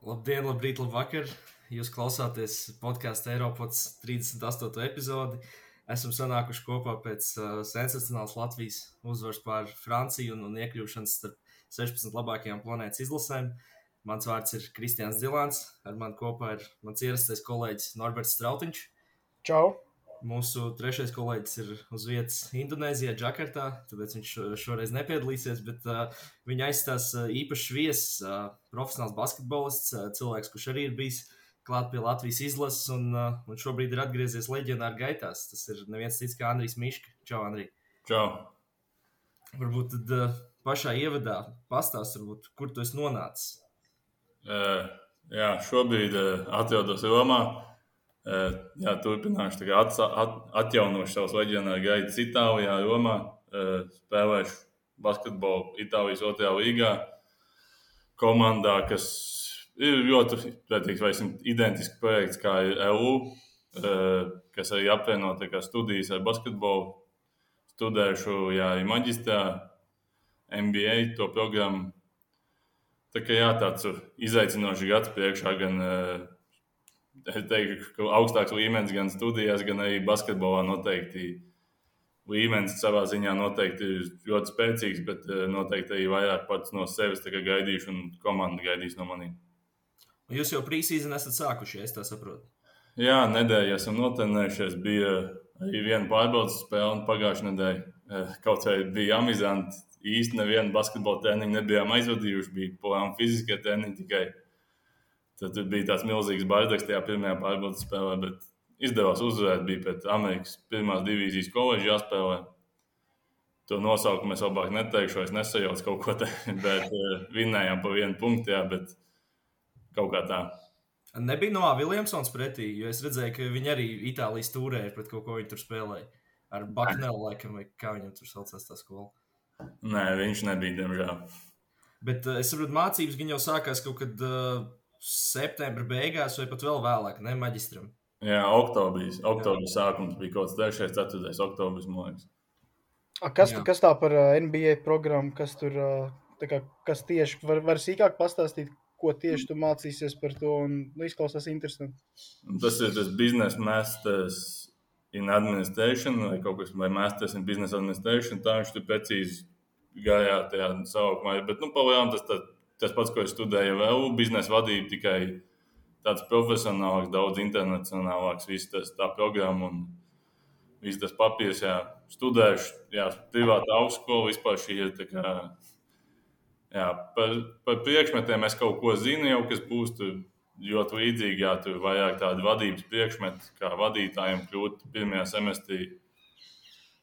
Labdien, labrīt, labvakar! Jūs klausāties podkāstu Eiropas 38. epizodi. Esam sanākuši kopā pēc uh, sensacionālas Latvijas uzvaras pār Franciju un, un iekļūšanas starp 16 labākajām planētas izlasēm. Mans vārds ir Kristians Dilants. Ar mani kopā ir mans ierastais kolēģis Norberts Strautiņš. Čau! Mūsu trešais kolēģis ir uz vietas Indonēzijā, Džakartā, tāpēc viņš šoreiz nepiedalīsies, bet uh, viņa aizstās uh, īpašs viesis, uh, profesionāls basketbolists, uh, cilvēks, kurš arī ir bijis klāt pie Latvijas izlases un, uh, un šobrīd ir atgriezies leģionāra gaitās. Tas ir neviens cits kā Andrijs Miška. Čau, Andrij! Čau! Varbūt tad uh, pašā ievadā pastāst, varbūt, kur tu esi nonācis. Uh, jā, šobrīd uh, atrodos Romā. Jā, turpināšu at, at, atjaunošu savus leģionāru gaitas Itālijā, Romā. Spēlēšu basketbolu Itālijas otrajā līgā. Komandā, kas ir ļoti pretīgs, identisks projekts kā EU, kas arī apvieno studijas ar basketbolu. Studēšu jā, arī maģistrā, MBA to programmu. Tā kā jā, tāds izaicinošs gads priekšā gan uh, es teiktu, ka augstāks līmenis gan studijās, gan arī basketbolā noteikti. Līmenis savā ziņā noteikti ir ļoti spēcīgs, bet eh, noteikti arī vairāk pats no sevis gaidīšu, un komanda gaidīs no maniem. Jūs jau prīsīzē esat sākuši, es tā saprotu. Jā, nedēļā esam notrenējušies. Bija arī viena pārbaudas spēle, un pagājušā nedēļa eh, kaut kā bija amizanti. Īsti nevienu basketbola treniņu nebijām aizvadījuši, bija plānoti fiziskie treniņi tikai. Tad bija tāds milzīgs baideks tajā pirmajā pārbaudas spēlē, bet izdevās uzvarēt. Bija pēc Amerikas pirmās divīzijas koledžas jāspēlē. To nosaukumu es labāk neteikšu, es nesajaucu kaut ko tādu, bet uh, vinnējām pa vienu punktu, jā, bet kaut kā tā. Nebija no Viljamsons pretī, jo es redzēju, ka viņi arī Itālijas stūrēja pret kaut ko viņi tur spēlēja. Ar Baknelu, laikam, kā viņam tur saucās tā skola. Nē, viņš nebija, diemžēl. Bet uh, es saprotu, mācības viņa jau sākās kaut kad uh, septembra beigās, vai pat vēl vēlāk, ne maģistram. Jā, oktobris. Oktobris sākums bija kaut kāds 3. 4. oktobris, man liekas. A, kas, Jā. kas tā par NBA programmu, kas tur, kā, kas tieši, var, var sīkāk pastāstīt, ko tieši tu mācīsies par to, un nu, izklausās interesanti. Tas ir tas biznesa masters in administration, vai kaut kas, vai masters in business administration, tā viņš tur precīzi gājā tajā saukumā, bet, nu, palielam tas tad tas pats, ko es studēju vēl, biznesa vadība, tikai tāds profesionālāks, daudz internacionālāks, viss tas tā programma un viss tas papīrs, jā, studējuši, jā, privāta augstskola, vispār šī ir tā kā, jā, par, par priekšmetiem es kaut ko zinu jau, kas būs tur ļoti līdzīgi, jā, tur vairāk tādu vadības priekšmetu, kā vadītājiem kļūt pirmajā semestrī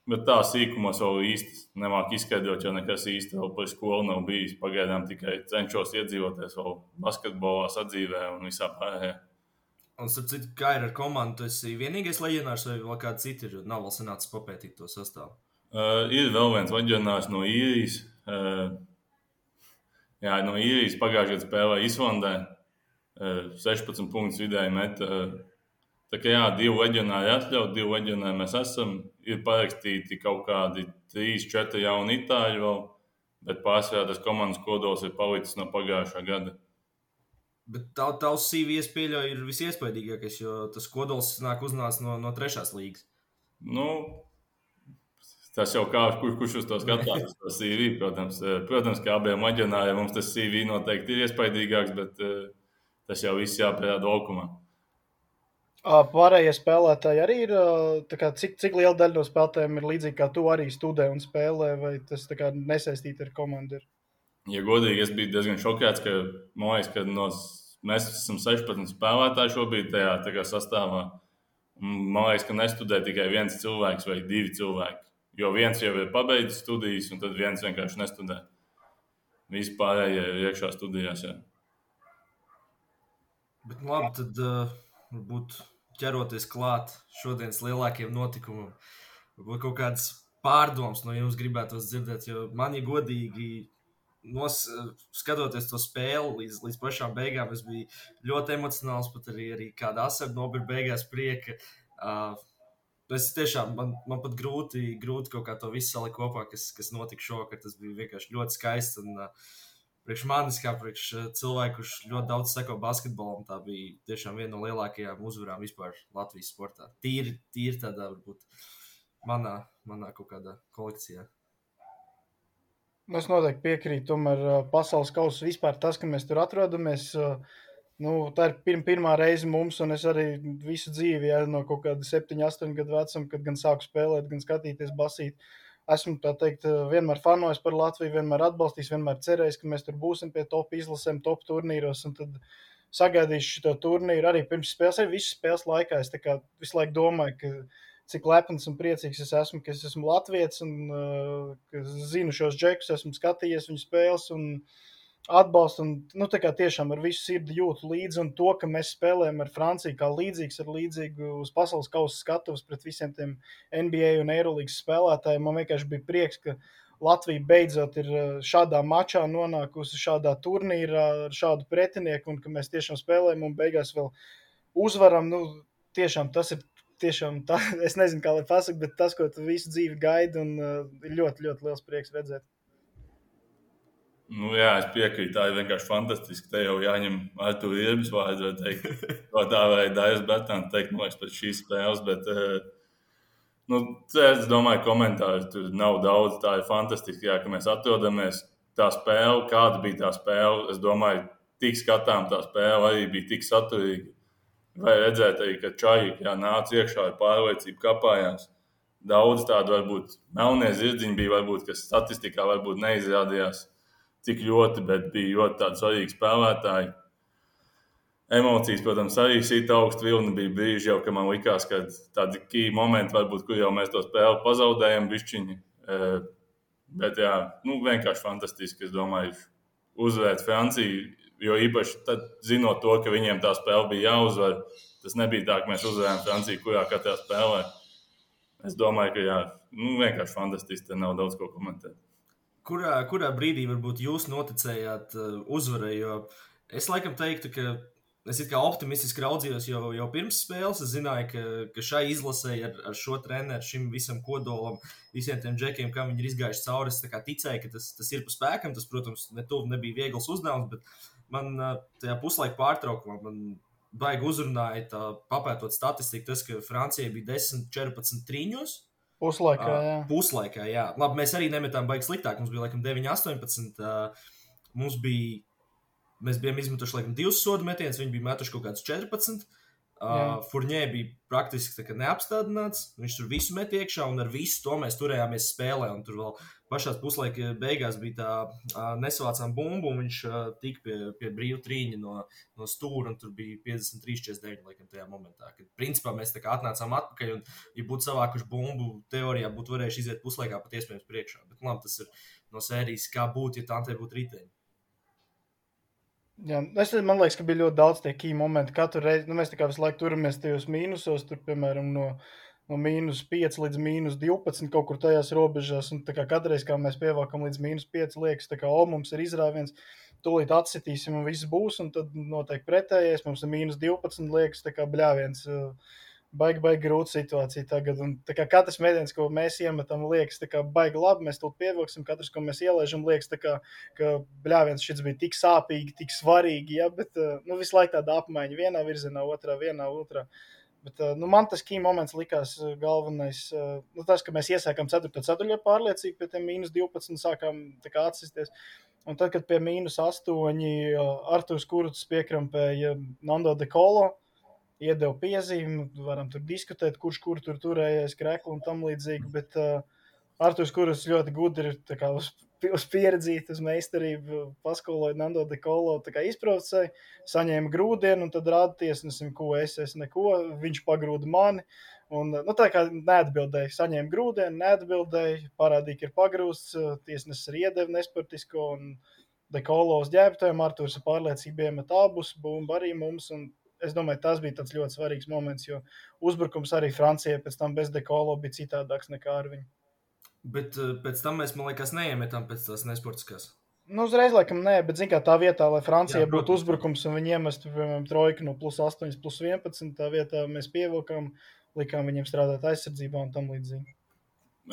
Bet tā sīkumos vēl īsti nemāku izskaidrot, jo nekas īsti vēl par skolu nav bijis. Pagaidām tikai cenšos iedzīvoties vēl basketbolā, sadzīvē un visā pārējā. Un, starp citu, kā ir ar komandu, tu esi vienīgais leģionārs vai vēl kāds cits ir? Nav vēl sanācis papētīt to sastāvu. Uh, ir vēl viens leģionārs no īrijas. Uh, jā, no īrijas pagājušajā gadā spēlēja Islandē. Uh, 16 punktus vidēji meta. Uh, Tā kā jā, divi leģionāri atļauti, divi leģionāri mēs esam. Ir parakstīti kaut kādi trīs, četri jauni itāļi vēl, bet pārsvarā tas komandas kodols ir palicis no pagājušā gada. Bet tā, tavs CV pieļauj ir visiespaidīgākais, jo tas kodols nāk uznācis no, no trešās līgas. Nu, tas jau kā kur, kurš uz to skatās, tas CV, protams. Protams, kā abiem leģionāriem mums tas CV noteikti ir iespaidīgāks, bet uh, tas jau viss jāpierāda laukumā. Pārējie spēlētāji arī ir. Kā, cik, cik liela daļa no spēlētājiem ir līdzīga, kā tu arī studē un spēlē, vai tas kā, nesaistīti ar komandu? Ir? Ja godīgi, es biju diezgan šokēts, ka, liekas, ka no, mēs esam 16 spēlētāji šobrīd tajā kā, sastāvā. Man liekas, ka nestudē tikai viens cilvēks vai divi cilvēki. Jo viens jau ir pabeidzis studijas, un tad viens vienkārši nestudē. Vispārējie ir iekšā studijās. Jā. Bet labi, tad uh, varbūt ķeroties klāt šodienas lielākajiem notikumam. Varbūt kaut kādas pārdomas no jums gribētos dzirdēt, jo man ir godīgi. Nos, skatoties to spēli līdz, līdz pašām beigām, es biju ļoti emocionāls. Pat arī, arī kāda asara nobira beigās prieka. Uh, es tiešām, man, man pat grūti, grūti kaut kā to visu salikt kopā, kas, kas notika šovakar. Tas bija vienkārši ļoti skaisti. Un, uh, priekš manis, kā priekš cilvēku, kurš ļoti daudz seko basketbolam, tā bija tiešām viena no lielākajām uzvarām vispār Latvijas sportā. Tīri, tīri tādā, varbūt, manā, manā kaut kādā kolekcijā. Es noteikti piekrītu. Tomēr pasaules kausa vispār tas, ka mēs tur atrodamies. Nu, tā ir pirma, pirmā reize mums, un es arī visu dzīvi, ja, no kaut kāda 7, 8 gadu vecuma, kad gan sāku spēlēt, gan skatīties basīt. Esmu teikt, vienmēr fanojis par Latviju, vienmēr atbalstījis, vienmēr cerējis, ka mēs tur būsim pie top izlasēm, top turnīros. Tad sagaidīšu šo turnīru arī pirms spēles, arī visas spēles laikā. Es visu laiku domāju, ka cik lepns un priecīgs es esmu, ka es esmu Latvijas un uh, zinu šos džekus, esmu skatījies viņu spēles un atbalstu. Un, nu, tiešām ar visu sirdi jūtu līdzi, un to, ka mēs spēlējam ar Franciju kā līdzīgs ar līdzīgu uz pasaules kausa skatuves pret visiem tiem NBA un Eirolandes spēlētājiem, man vienkārši bija prieks, ka Latvija beidzot ir šādā mačā nonākusi šādā turnīrā ar šādu pretinieku, un ka mēs tiešām spēlējam un beigās vēl uzvaram. Nu, tiešām tas ir tiešām tā, es nezinu, kā lai pasaktu, bet tas, ko tu visu dzīvi gaidi, un uh, ļoti, ļoti liels prieks redzēt. Nu, jā, es piekrītu. Tā ir vienkārši fantastiski. Te jau jāņem ar to iebis vārdu, vai teikt, ko tā vai Dairis Bērtāns teikt, man liekas, pēc šīs spēles. Bet, uh, nu, es domāju, komentāri tur nav daudz. Tā ir fantastiski, jā, ka mēs atrodamies. Tā spēle, kāda bija tā spēle, es domāju, tik skatām tā spēle arī bija tik saturīga. Vai redzēt, arī, ka čaļi jā, nāca iekšā ar pārliecību, kāpājās. Daudz tādu varbūt melnie zirdziņi bija, varbūt, kas statistikā varbūt neizrādījās tik ļoti, bet bija ļoti svarīgi spēlētāji. Emocijas, protams, arī sita augstu vilni. Bija brīži, jau, kad man likās, ka tādi key momenti, varbūt, kur jau mēs to spēli pazaudējam, bišķiņi. Bet, jā, nu, vienkārši fantastiski. Es domāju, uzvarēt Franciju Jo īpaši tad, zinot to, ka viņiem tā spēle bija jāuzvar, tas nebija tā, ka mēs uzvarējām Franciju, kurā katrā spēlē. Es domāju, ka jā, nu, vienkārši fantastiski. Te nav daudz ko komentēt. Kurā, kurā brīdī varbūt jūs noticējāt uh, uzvarai? Jo es laikam teiktu, ka es kā optimistiski raudzījos jau, jau pirms spēles. Es zināju, ka, ka šai izlasē ar, ar šo treneru, šim visam kodolam, visiem tiem džekiem, kā viņi ir izgājuši cauri, es ticēju, ka tas, tas ir pa spēkam. Tas, protams, ne tuvu nebija viegls uzdevums, bet man tajā puslaika pārtraukumā man baigi uzrunāja, tā, papētot statistiku, tas, ka Francijai bija 10, 14 trīņos. Puslaikā, jā. Uh, puslaikā, jā. Labi, mēs arī nemetām baigi sliktāk. Mums bija laikam 9, 18. Uh, mums bija, mēs bijām izmetuši laikam divus sodu metienus, viņi bija metuši kaut kādus 14. Uh, Furnē bija praktiski neapstādināts. Viņš tur visu met iekšā, un ar visu to mēs turējāmies spēlē. Un tur vēl pašā puslaika beigās bija tā uh, nesavācām bumbu, un viņš uh, tika pie, pie brīvā trīņa no, no stūra. Tur bija 53, 49 laikam, tajā momentā. Kad principā mēs atnācām atpakaļ, un, ja būtu savākuši bumbu, teorijā būtu varējuši iziet puslaikā pat iespējams priekšā. Bet labi, tas ir no sērijas, kā būtu, ja tā te būtu riteņi. Jā, es, man liekas, ka bija ļoti daudz tie key momenti. Katru reizi nu, mēs visu laiku turamies tajos mīnusos, tur, piemēram, no, no mīnus 5 līdz mīnus 12 kaut kur tajās robežās. Un kā katreiz, kā mēs pievākam līdz mīnus 5, liekas, ka o, mums ir izrāviens, tūlīt atsitīsim un viss būs. Un tad notiek pretējais, mums ir mīnus 12, liekas, tā kā bļāviens. Uh, baigi, baigi grūta situācija tagad. Un, kā, katrs mēdienis, ko mēs iemetam, liekas, kā, baigi labi. Mēs to pievilksim. Katrs, ko mēs ielaižam, liekas, kā, ka bļāviens šis bija tik sāpīgi, tik svarīgi. Ja? Bet uh, nu, visu laiku tāda apmaiņa vienā virzienā, otrā, vienā, otrā. Bet, uh, nu, man tas key moments likās uh, galvenais. Nu, tas, ka mēs iesākām 4. ceturtajā pārliecīgi, pie tiem mīnus 12 sākām atsisties. Un tad, kad pie mīnus 8 Arthurs Kurts piekrampēja Nando de Colo, uh, iedeva piezīmi, varam tur diskutēt, kurš kur tur turējais krekli un tam līdzīgi. Bet uh, Arthurs, kurš ļoti gudri ir uz, uz pieredzīti, uz meistarību, paskoloja Nando de Colo, izprovocēja, saņēma grūdienu un tad rāda tiesnesim, ko es esmu, neko. Viņš pagrūda mani. Un, nu, tā kā neatbildēja, saņēma grūdienu, neatbildēja, parādīja, ka ir pagrūsts, tiesnesis arī iedeva nesportisko. Un, Dekolo uz ģērbtēm, Arthurs ar pārliecību iemet abus, bumbu arī mums. Un es domāju, tas bija ļoti svarīgs moments, jo uzbrukums arī Francijai pēc tam bez dekolo bija citādāks nekā ar viņu. Bet uh, pēc tam mēs, man liekas, neiemetām pēc tās nesportiskās. Nu, uzreiz, laikam, nē, bet zināmā tā vietā, lai Francijai Jā, būtu uzbrukums un viņi iemestu, piemēram, trojku no plus 8, plus 11, tā vietā mēs pievilkām, likām viņiem strādāt aizsardzībā un tam līdzīgi.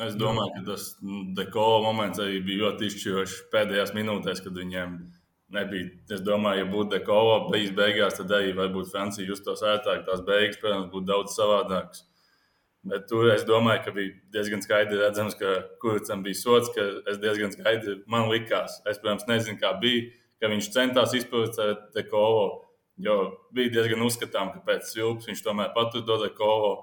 Es domāju, ka tas dekola moments arī bija ļoti izšķirošs pēdējās minūtēs, kad viņiem nebija. Es domāju, ja būtu Dekolo bijis beigās, tad arī varbūt Francija justos ērtāk. Tās beigas, protams, būtu daudz savādākas. Bet tur es domāju, ka bija diezgan skaidri redzams, ka Kurcam bija sots, ka es diezgan skaidri man likās. Es, protams, nezinu, kā bija, ka viņš centās izpildīt Dekolo, jo bija diezgan uzskatām, ka pēc svilpas viņš tomēr patur to Dekolo.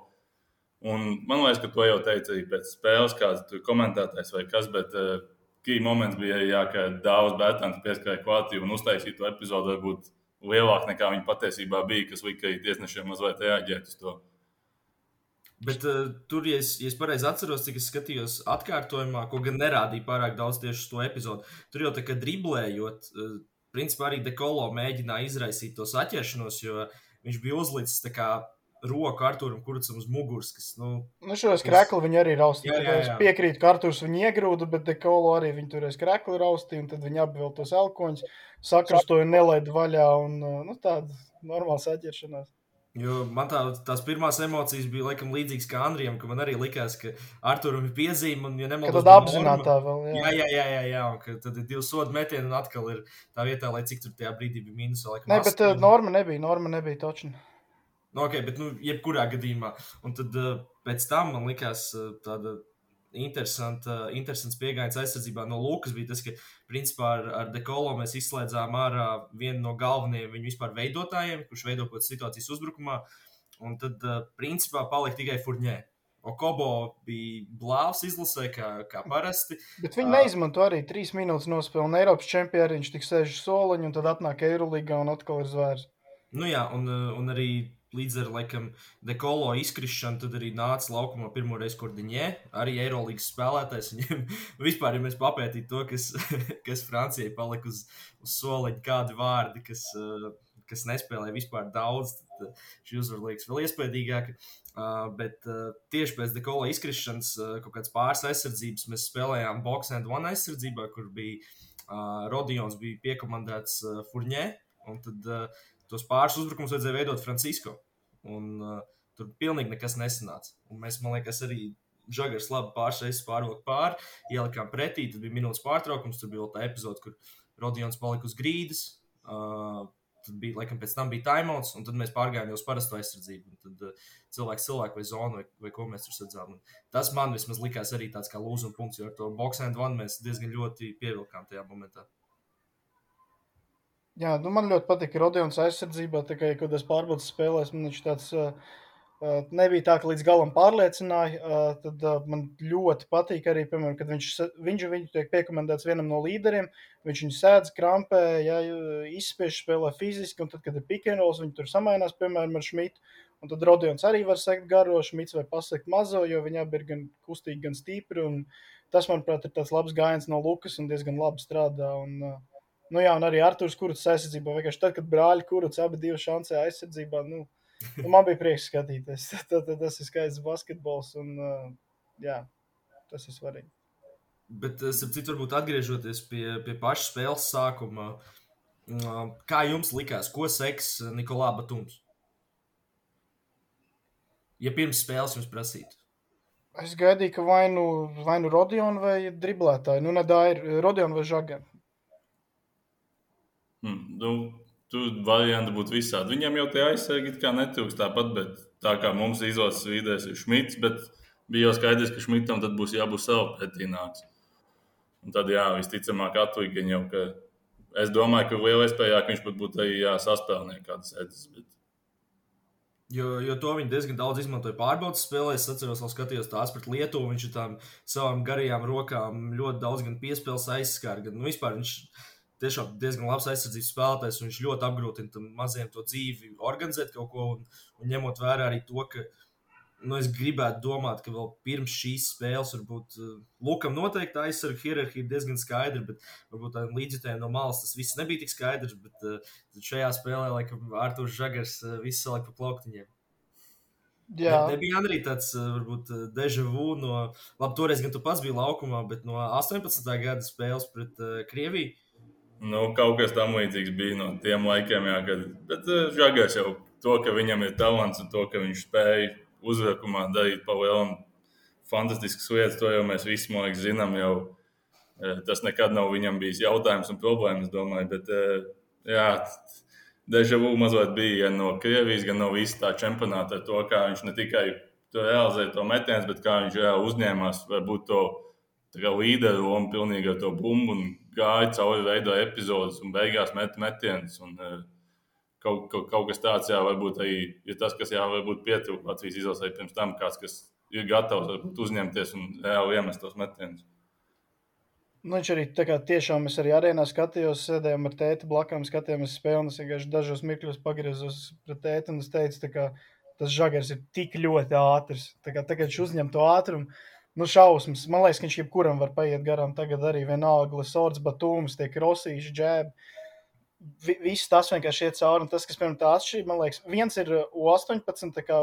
Un man liekas, ka to jau teica arī pēc spēles, kāds komentētājs vai kas. Bet, uh, key moments bija jā, ka Dārzs Bērtāns pieskāra klātī un uztaisīja to epizodu varbūt lielāk nekā viņa patiesībā bija, kas lika tiesnešiem mazliet reaģēt uz to. Bet uh, tur, ja es, ja es pareizi atceros, cik es skatījos atkārtojumā, ko gan nerādīja pārāk daudz tieši to epizodu, tur jau tā kā driblējot, uh, principā arī Dekolo mēģināja izraisīt to saķeršanos, jo viņš bija uzlicis tā kā roku Arthūram Kurcam uz muguras. Kas, nu, nu šos krekli viņi arī raustīja. Jā, jā, jā. Es piekrītu, ka Arthurs viņu iegrūda, bet Dekolo arī viņi turēs krekli raustīja, un tad viņi abi vēl tos elkoņus sakrustoja un nelaida vaļā, un nu, tāda normāla saķeršanās. Jo man tā, tās pirmās emocijas bija laikam līdzīgas kā Andrijam, ka man arī likās, ka Arturam ir piezīme, un, ja nemaldos, tad apzināta vēl. Jā, jā, jā, jā, jā, jā un ka tad ir divi sodu metieni, un atkal ir tā vietā, lai cik tur tajā brīdī bija mīnusā. Nē, bet uh, norma nebija, norma nebija točna. Nu, ok, bet, nu, jebkurā gadījumā. Un tad uh, pēc tam man likās uh, tāda interesanta, interesants pieejams aizsardzībā no Lukas bija tas, ka principā ar, ar Dekolo mēs izslēdzām ārā vienu no galvenajiem viņu vispār veidotājiem, kurš veido kaut kādas situācijas uzbrukumā. Un tad, uh, principā, palika tikai Furnē. Okobo bija blāvs izlasē, kā, kā parasti. Bet viņi neizmanto arī trīs minūtes nospēlēt Eiropas čempionu. Viņš tik sēž soliņu, un tad atnāk Eirolīgā un atkal ir zvērs. Nu jā, un, un arī līdz ar laikam, dekolo izkrišanu, tad arī nāca laukumā pirmo reizi Kordiņē, arī Eirolandes spēlētājs. Viņam vispār, ja mēs papētītu to, kas, kas Francijai palika uz, uz soliņa, kādi vārdi, kas, kas nespēlēja vispār daudz, tad šī uzvara liekas vēl iespaidīgāka. Uh, bet tieši pēc dekola izkrišanas, kaut kādas pāris aizsardzības, mēs spēlējām box and one aizsardzībā, kur bija Rodions, bija piekomandēts Furnē. Un tad uh, tos pāris uzbrukumus vajadzēja veidot Francisko. Un, uh, tur pilnīgi nekas nesanāca. Un mēs, man liekas, arī Žagars labi pārsteigts pārvilkt pāri, ielikām pretī. Tad bija minūtes pārtraukums, tur bija tā epizode, kur Rodions palika uz grīdas. Uh, tad bija, laikam, pēc tam bija timeouts, un tad mēs pārgājām jau uz parasto aizsardzību. Un tad uh, cilvēks, cilvēks vai zonu, vai, vai ko mēs tur. Un tas man vismaz likās arī tāds kā lūzuma punkts, jo ar to box and one mēs diezgan ļoti pievilkām tajā momentā. Jā, nu man ļoti patīk Rodions aizsardzībā. Tikai, kad es pārbaudu spēlēs, man viņš tāds uh, nebija tā, ka līdz galam pārliecināja. Uh, tad uh, man ļoti patīk arī, piemēram, kad viņš, viņš viņu tiek piekomendēts vienam no līderiem. Viņš viņu sēdz krampē, ja, izspiež spēlē fiziski, un tad, kad ir pikantrols, viņi tur samainās, piemēram, ar Šmitu. Un tad Rodions arī var sekt garo, Šmits vai pasekt mazo, jo viņi abi ir gan kustīgi, gan stipri. Tas, manuprāt, ir tāds labs gājiens no Lukas un diezgan labi strādā. Un, uh, Nu, jā, un arī Arthurs Kurts aizsardzībā. Vienkārši tad, kad brāļi Kurts abi divi šansē aizsardzībā, nu, nu, man bija prieks skatīties. tad, tad tas ir skaists basketbols un uh, jā, tas ir svarīgi. Bet, es citu, varbūt atgriežoties pie, pie paša spēles sākuma, kā jums likās, ko seks Nikolā Batums? Ja pirms spēles jums prasītu. Es gaidīju, ka vai nu, vai nu Rodionu vai driblētāju, nu, nedā ir Rodionu vai Žaganu. Hmm, nu, tur varianti būtu visādi. Viņam jau tie aizsargi kā netrūks tāpat, bet tā kā mums izlases vīdēs ir Šmits, bet bija jau skaidrs, ka Šmitam tad būs jābūt savu pretīnāks. Un tad, jā, visticamāk, atliek jau, ka es domāju, ka lielais spējā, ka viņš pat būtu arī saspēlnē kādas edzes. Bet... Jo, jo to viņi diezgan daudz izmantoja pārbaudas spēlē. Es atceros, ka skatījos tās pret Lietuvu. Viņš ar tām savām garajām rokām ļoti daudz gan piespēles aizskāra, gan nu, vispār viņš tiešām diezgan labs aizsardzības spēlētājs. Viņš ļoti apgrūtina tam maziem to dzīvi, organizēt kaut ko. Un, un ņemot vērā arī to, ka nu, es gribētu domāt, ka vēl pirms šīs spēles varbūt uh, Lukam noteikti aizsarga hierarhija ir diezgan skaidra, bet varbūt tādiem līdzjutējiem no malas tas viss nebija tik skaidrs. Bet uh, šajā spēlē, laikam, Arthurs Žagars uh, visu saliek pa plauktiņiem. Jā. Ne, nebija arī tāds, varbūt, deja vu no, labi, toreiz gan tu pats biji laukumā, bet no 18. gada spēles pret uh, Krieviju Nu, kaut kas tam līdzīgs bija no tiem laikiem, jā, kad, bet uh, Žagars jau to, ka viņam ir talants un to, ka viņš spēja uzbrukumā darīt pa lielam fantastiskas lietas, to jau mēs visi, man liekas, zinām jau Tas nekad nav viņam bijis jautājums un problēmas, domāju. Bet, jā, Dežavu mazliet bija gan no Krievijas, gan no visā tā čempionāta, to, kā viņš ne tikai to realizēja to metienu, bet kā viņš uzņēmās varbūt to līderu lomu pilnīgi ar to bumbu un gāja cauri veidoja epizodes un beigās met metienus. Un, kaut, kaut, kaut kas tāds, jā, varbūt arī ir tas, kas jā, varbūt pietrūka Latvijas izlasē pirms tam, kāds, kas ir gatavs varbūt, uzņemties un reāli iemest tos metienus. Nu, viņš arī tā kā tiešām es arī arēnā skatījos, sēdējām ar tēti blakām, skatījāmies spēli. Es vienkārši dažos mirkļos pagriezos pret tēti un es teicu, ka tas žagars ir tik ļoti ātrs. Tā kā tagad viņš uzņem to ātrumu, nu šausmas. Man liekas, ka viņš jebkuram var paiet garām. Tagad arī vienalga, Lesords, Batūms, tie krosīši, džēbi. Viss tas vienkārši iet cauri. Tas, kas pirms tā atšķirība, man liekas, viens ir U18, kā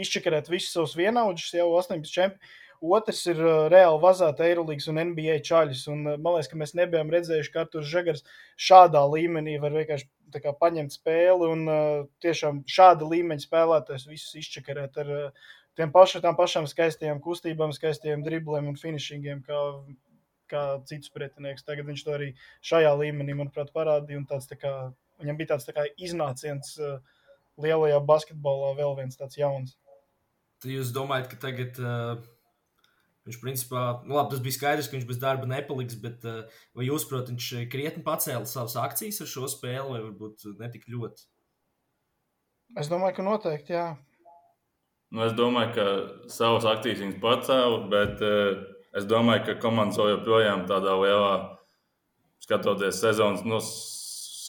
izčakarēt visus savus vienaudžus, jau 18 čempioni. Otrs ir uh, reāli vazāt Eirolandes un NBA čaļus. Un, uh, man liekas, ka mēs nebijām redzējuši, ka Arthurs Žagars šādā līmenī var vienkārši kā, paņemt spēli un uh, tiešām šāda līmeņa spēlētājs visus izčakarēt ar uh, tiem tām pašām skaistajām kustībām, skaistajiem dribliem un finishingiem. Kā, kā citus pretinieks. Tagad viņš to arī šajā līmenī, manuprāt, parādīja. Tā kā, viņam bija tāds tā iznāciens uh, lielajā basketbolā, vēl viens tāds jauns. Tad jūs domājat, ka tagad uh, Viņš, principā, nu, labi, tas bija skaidrs, ka viņš bez darba nepaliks, bet uh, vai jūs, protams, viņš krietni pacēla savas akcijas ar šo spēli, vai varbūt netik ļoti? Es domāju, ka noteikti, jā. Nu, es domāju, ka savas akcijas viņš pacēla, bet uh, es domāju, ka komandas joprojām tādā lielā, skatoties sezonas nu,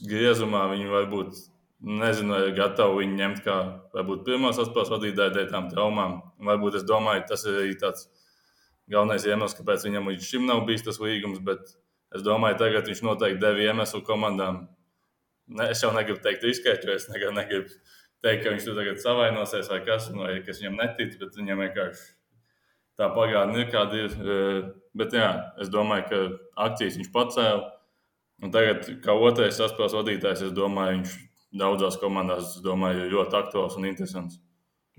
griezumā, viņi varbūt nezinu, vai ir gatavi viņu ņemt kā varbūt pirmās atspēles vadītāju dēļ tām traumām. Varbūt es domāju, tas ir arī tāds galvenais iemesls, kāpēc viņam līdz šim nav bijis tas līgums. Bet es domāju, tagad viņš noteikti deva iemeslu komandām. Ne, es jau negribu teikt, izskaidroju, es negribu, negribu teikt, ka viņš tur tagad savainosies vai kas, vai kas viņam netic, bet viņam vienkārši tā pagātne ir kāda ir. E, bet jā, es domāju, ka akcijas viņš pacēla. Un tagad, kā otrais saspēles vadītājs, es domāju, viņš daudzās komandās domāju, ļoti aktuāls un interesants.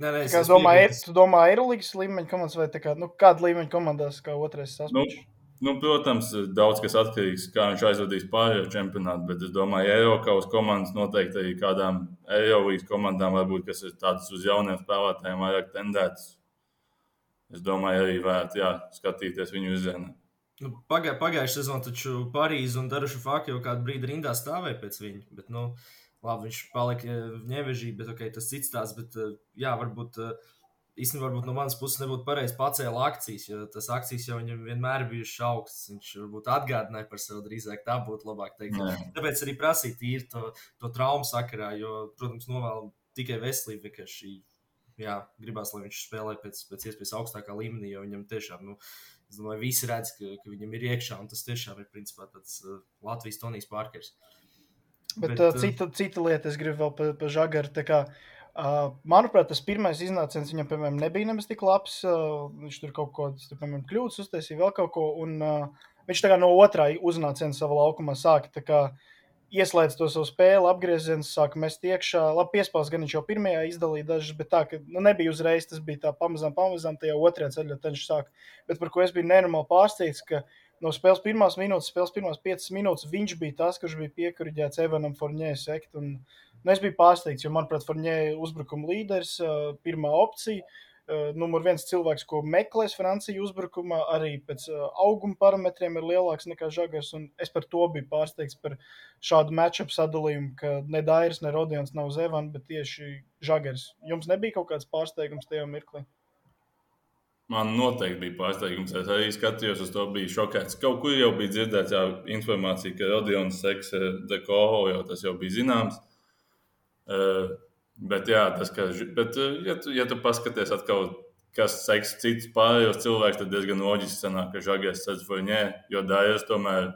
Nē, nē, es, es domāju, ir, tu domā, Eirolandes līmeņa komandas vai kā, nu, kāda līmeņa komandās, kā otrais sasprāts? Nu, nu, protams, daudz kas atkarīgs no tā, kā viņš aizvadīs pārējo čempionātu, bet es domāju, ka Eiropas komandas noteikti arī kādām Eirolandes komandām, varbūt, kas ir tādas uz jauniem spēlētājiem, vairāk tendētas. Es domāju, arī vērts skatīties viņu virzienā. Nu, pagā, Pagājušā sezonā taču Parīzē un Daruša Fakta jau kādu brīdi rindā stāvēja pēc viņa. Bet, nu, Labi, viņš palika ņēvežī, bet okay, tas cits tās. Bet, eh, jā, varbūt eh, īstenībā varbūt no manas puses nebūtu pareizi pacēla akcijas, jo tas akcijas jau viņam vienmēr bijušas augstas. Viņš varbūt atgādināja par sevi drīzāk, tā būtu labāk teikt. Nē. Tāpēc arī prasīt īri to, to traumu sakarā, jo, protams, novēlu tikai veselību vienkārši. Jā, gribās, lai viņš spēlē pēc, pēc iespējas augstākā līmenī, jo viņam tiešām, nu, es domāju, visi redz, ka, ka viņam ir iekšā, un tas tiešām ir principā tāds uh, Latvijas Tonijs Pārkers. Uh, Bet, bet uh, cita, cita lieta, es gribu vēl par pa žagaru. Kā, uh, manuprāt, tas pirmais iznāciens viņam, piemēram, nebija nemaz tik labs. Uh, viņš tur kaut ko tādu kļūdas uztaisīja, vēl kaut ko. Un, uh, viņš tā kā no otrā uznāciena savā laukumā sāka ieslēdz to savu spēli, apgriezienus, sāka mest iekšā. Labi, piespēlēs gan viņš jau pirmajā izdalīja dažas, bet tā, ka nu, nebija uzreiz, tas bija tā pamazām, pamazām, tajā otrajā ceļā viņš sāka. Bet par ko es biju nenormāli pārsteigts, ka uh, no spēles pirmās minūtes, spēles pirmās piecas minūtes, viņš bija tas, kurš bija piekuriģēts Evanam Forņē sekt. Un, nu, es biju pārsteigts, jo, manuprāt, Forņē uzbrukuma līderis, pirmā opcija. Numur viens cilvēks, ko meklēs Francija uzbrukumā, arī pēc auguma parametriem ir lielāks nekā Žagars. Es par to biju pārsteigts par šādu matčup sadalījumu, ka ne Dairis, ne Rodions nav uz Evana, bet tieši Žagars. Jums nebija kaut kāds pārsteigums tajā mirklī? Man noteikti bija pārsteigums. Es arī skatījos uz to, bija šokēts. Kaut kur jau bija dzirdēts jā, informācija, ka Rodions seks dekoho, jau tas jau bija zināms. Uh, bet, jā, tas, ka, bet, ja, tu, ja tu paskaties atkal, kas seks cits pārējos cilvēkus, tad diezgan loģiski sanāk, ka Žagers sēdz Foņē, jo Dairis tomēr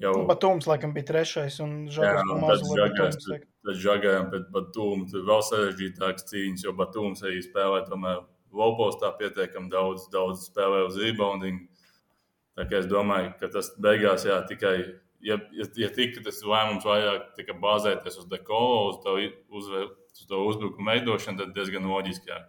jau... Nu, Batūms laikam bija trešais un Žagers jā, mazliet. Tad Žagaram pret Batūmu tur vēl sarežģītāks cīņas, jo Batūms arī spēlē tomēr Lopos tā pietiekami daudz, daudz spēlē uz rebounding. Tā kā es domāju, ka tas beigās jā, tikai, ja, ja, ja tika tas lēmums vairāk tika bāzēties uz dekolo, uz to, uz, uz to uzbrukumu veidošanu, tad diezgan loģiski. Jā.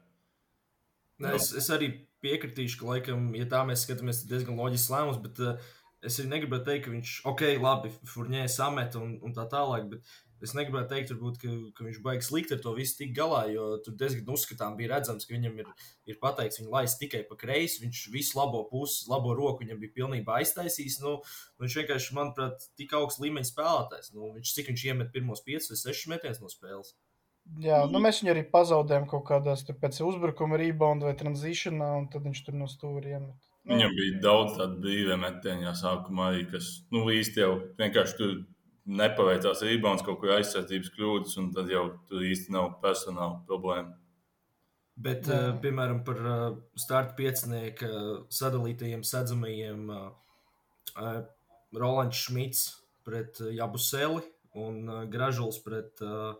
Ne, es, es arī piekritīšu, ka, laikam, ja tā mēs skatāmies, ir diezgan loģisks lēmums, bet uh, es arī negribētu teikt, ka viņš, ok, labi, furnē samet un, un tā tālāk, bet es negribētu teikt, varbūt, ka, ka viņš baigs slikti ar to visu tik galā, jo tur diezgan uzskatām bija redzams, ka viņam ir, ir pateikts, viņa laist tikai pa kreisi, viņš visu labo pusi, labo roku viņam bija pilnībā aiztaisījis. Nu, nu viņš vienkārši, manuprāt, tik augsts līmeņa spēlētājs. Nu, viņš cik viņš iemet pirmos 5 vai 6 metienus no spēles. Jā, nu mēs viņu arī pazaudējām kaut kādās pēc uzbrukuma rebound vai tranzīšanā, un tad viņš tur no stūra iemet. Viņam bija daudz tādu brīvu metienu, sākumā arī, kas nu, īsti jau vienkārši tur nepaveicās rebounds, kaut kur aizsardzības kļūdas, un tad jau tur īsti nav personāla problēma. Bet, uh, piemēram, par uh, starta piecinieku sadalītajiem sedzamajiem uh, uh, Rolands Šmits pret uh, Jabuseli un uh, Gražuls pret uh,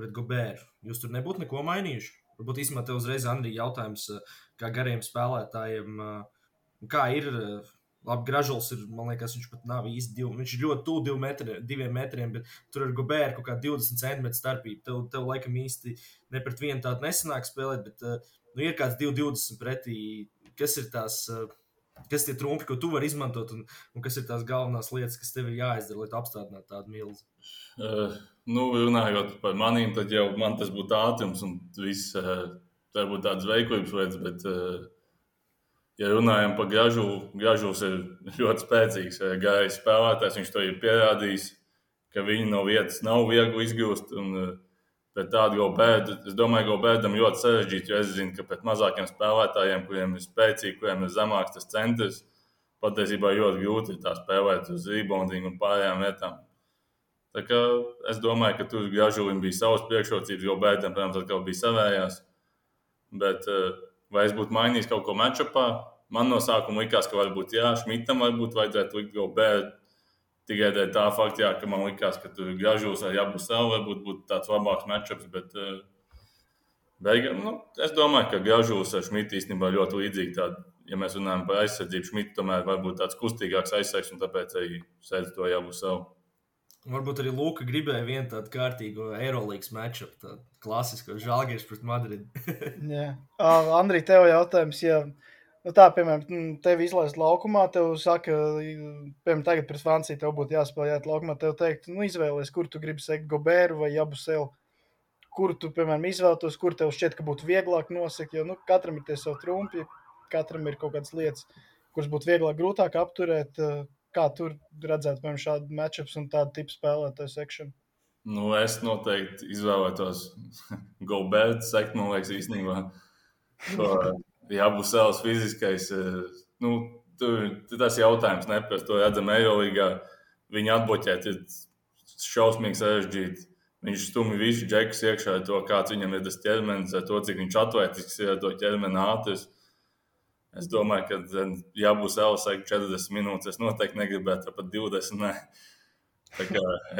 pret Gobēru. Jūs tur nebūtu neko mainījuši. Varbūt īstenībā te uzreiz Andrija jautājums, eh, kā gariem spēlētājiem, eh, kā ir. Eh, labi, Gražulis ir, man liekas, viņš pat nav īsti divi. Viņš ir ļoti tuvu div metri, diviem metriem, bet tur ir Gobēra kaut kā 20 centimetru starpība. Tev, tev laikam īsti ne pret vienu tādu nesanāk spēlēt, bet nu, ir kāds 2,20 pretī. Kas ir tās, kas tie trumpi, ko tu vari izmantot, un, un kas ir tās galvenās lietas, kas tev ir jāizdara, lai apstādinātu tādu milzi? Uh, nu, runājot par maniem, tad jau man tas būtu ātrums un viss. Uh, varbūt tādas veiklības lietas, bet, uh, ja runājam par gražu, gražus ir ļoti spēcīgs uh, gājējs spēlētājs. Viņš to ir pierādījis, ka viņu no vietas nav viegli izgūst. Un, uh, pret tādu gobērdu, es domāju, ka gobērdam ļoti sarežģīti, jo es zinu, ka pret mazākiem spēlētājiem, kuriem ir spēcīgi, kuriem ir zemāks tas centrs, patiesībā ļoti grūti ir tā spēlēt uz rebounding un pārējām lietām. Es domāju, ka tur Gražulim bija savas priekšrocības, jo Bētam, protams, atkal bija savējās. Bet eh, vai es būtu mainījis kaut ko matčupā? Man no sākuma likās, ka varbūt jā, Šmitam varbūt vajadzētu likt kaut bērnu. Tikai dēļ tā fakta, jā, ka man likās, ka tur Gražulis ar Jabu savu varbūt būtu tāds labāks matčups. Bet, uh, beigām, nu, es domāju, ka Gražulis ar Šmitu īstenībā ļoti līdzīgi. Tād, ja mēs runājam par aizsardzību, Šmita tomēr var būt tāds kustīgāks aizsargs un tāpēc arī sēdz to Jabu savu. Varbūt arī Luka gribēja vienu tādu kārtīgu Eirolandes matču, tādu klasisku žāģeru pret Madridu. Jā, uh, Andrija, tev jautājums. Ja, nu tā, piemēram, tevi izlaist laukumā, tev saka, piemēram, tagad pret Franciju tev būtu jāspēlē jāt laukumā, tev teikt, nu izvēlies, kur tu gribi sekt Goberu vai Jabuselu. Kur tu, piemēram, izvēlētos, kur tev šķiet, ka būtu vieglāk nosakt, jo nu, katram ir tie savi trumpi, katram ir kaut kādas lietas, kuras būtu vieglāk, grūtāk apturēt. Uh, Kā tur redzētu, piemēram, šādu matčups un tādu tipu spēlētāju sekšanu? Nu, es noteikti izvēlētos Gobert sekt, man liekas, īstenībā. Jābūt savs fiziskais. Eh, nu, tur, tas jautājums neprast, to redzam Eiroligā. Viņi atboķēt ir šausmīgi sarežģīti. Viņš stumj visu džekus iekšā ar to, kāds viņam ir tas ķermenis, ar to, cik viņš atvērtīgs ir ar to ķermeni ātris. Es domāju, ka, ja būs Elsai 40 minūtes, es noteikti negribētu pat 20. Ne.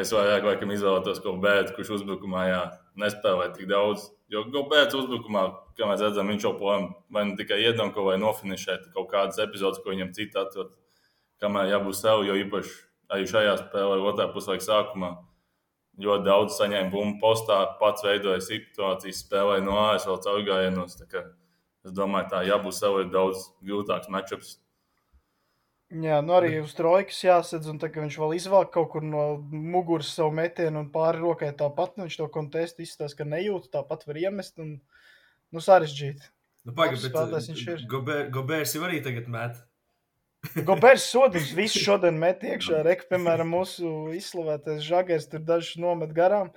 Es vairāk laikam izvēlētos kaut bēdu, kurš uzbrukumā jā, nespēlē tik daudz. Jo bēdas uzbrukumā, kā mēs redzam, viņš plāno vai nu tikai iedomko vai nofinišēt kaut kādas epizodes, ko viņam citi atrod. Kamēr jābūt sev, jo īpaši arī šajā spēlē, otrā puslaika sākumā, ļoti daudz saņēma bumbu postā, pats veidoja situācijas, spēlēja no vēl caurgājienos. Es domāju, tā jābūt sev ir daudz grūtāks matčups. Jā, nu arī uz trojkas jāsadz, un tā, viņš vēl izvelk kaut kur no muguras savu metienu un pāri rokai tāpat, nu, viņš to kontestu izstāsta, ka nejūt, tāpat var iemest, un, nu, sarežģīti. Nu, pagaid, bet viņš ir. Gober, Gobērs jau arī tagad met. Gobērs sodījums visu šodien met iekšā, reka, piemēram, mūsu izslavētais žagers tur dažus nomet garām.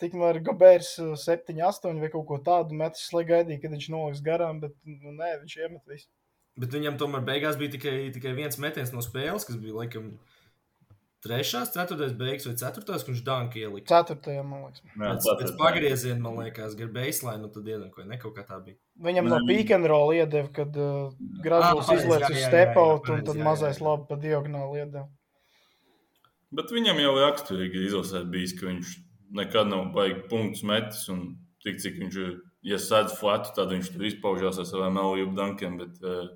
Tikmēr Gabērs 7, uh, 8 vai kaut ko tādu metis, lai gaidītu, kad viņš noliks garām, bet nu, nē, viņš iemet visu. Bet viņam tomēr beigās bija tikai, tikai viens metiens no spēles, kas bija laikam trešās, ceturtais beigas vai ceturtās, kurš Danka ielika. Ceturtajā, man liekas. Jā, pēc, pēc pagrieziena, man liekas, gar baseline, nu tad iedankoja, ne kaut kā tā bija. Viņam no pick and roll iedeva, kad uh, Gražulis ah, izlaiž uz step out un tad mazais labi pa diagonāli iedeva. Bet viņam jau raksturīgi izlasē bijis, ka viņš nekad nav baigi punktus metis. Un tik cik viņš ir, ja sēdz flatu, tad viņš tur izpaužās ar saviem melniem dankiem. Bet, uh,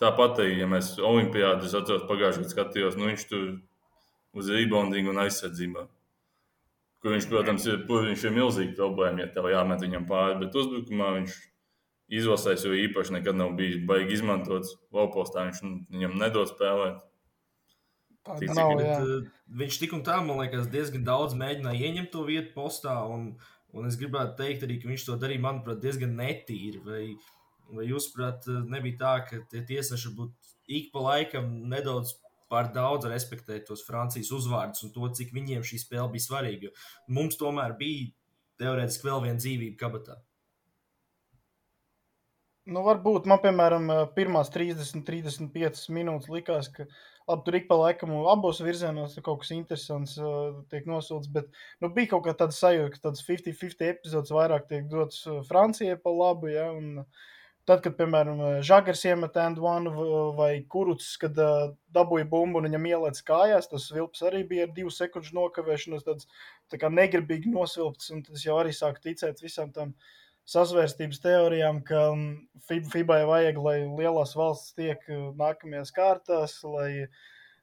Tāpat ja mēs Olimpijādā, es atceros, pagājušajā gadā skatījos, nu viņš tur uz reboundingu un aizsardzībā. Kur viņš, protams, ir, viņš ir milzīgi problēma, ja tev jāmet viņam pāri, bet uzbrukumā viņš izlasēs, jo īpaši nekad nav bijis baigi izmantots. Valpostā viņš viņam nedod spēlēt. Tāda nav, jā. uh, viņš tik un tā, man liekas, diezgan daudz mēģināja ieņemt to vietu postā. Un, un es gribētu teikt arī, ka viņš to darīja, manuprāt, diezgan netīri. Vai, vai jūs, prāt, nebija tā, ka tie tiesneši būtu ik pa laikam nedaudz par daudz respektēt tos Francijas uzvārdus un to, cik viņiem šī spēle bija svarīga. Mums tomēr bija teorētiski vēl viena dzīvība kabatā. Nu, varbūt man, piemēram, pirmās 30, 35 minūtes likās, ka labi, tur ik pa laikam abos virzienos kaut kas interesants uh, tiek nosūtīts. Bet nu, bija kaut kā tāda sajūta, ka tādas 50-50 epizodes vairāk tiek dotas Francijai pa labu. Ja, un, Tad, kad, piemēram, Žagars iemet Endvanu vai Kuruts, kad uh, dabūja bumbu un viņam ielēc kājās, tas vilps arī bija ar divu sekundžu nokavēšanos, tāds tā kā negribīgi nosvilpts, un tas jau arī sāk ticēt visam tam sazvērstības teorijām, ka FIBA vajag, lai lielās valsts tiek nākamajās kārtās, lai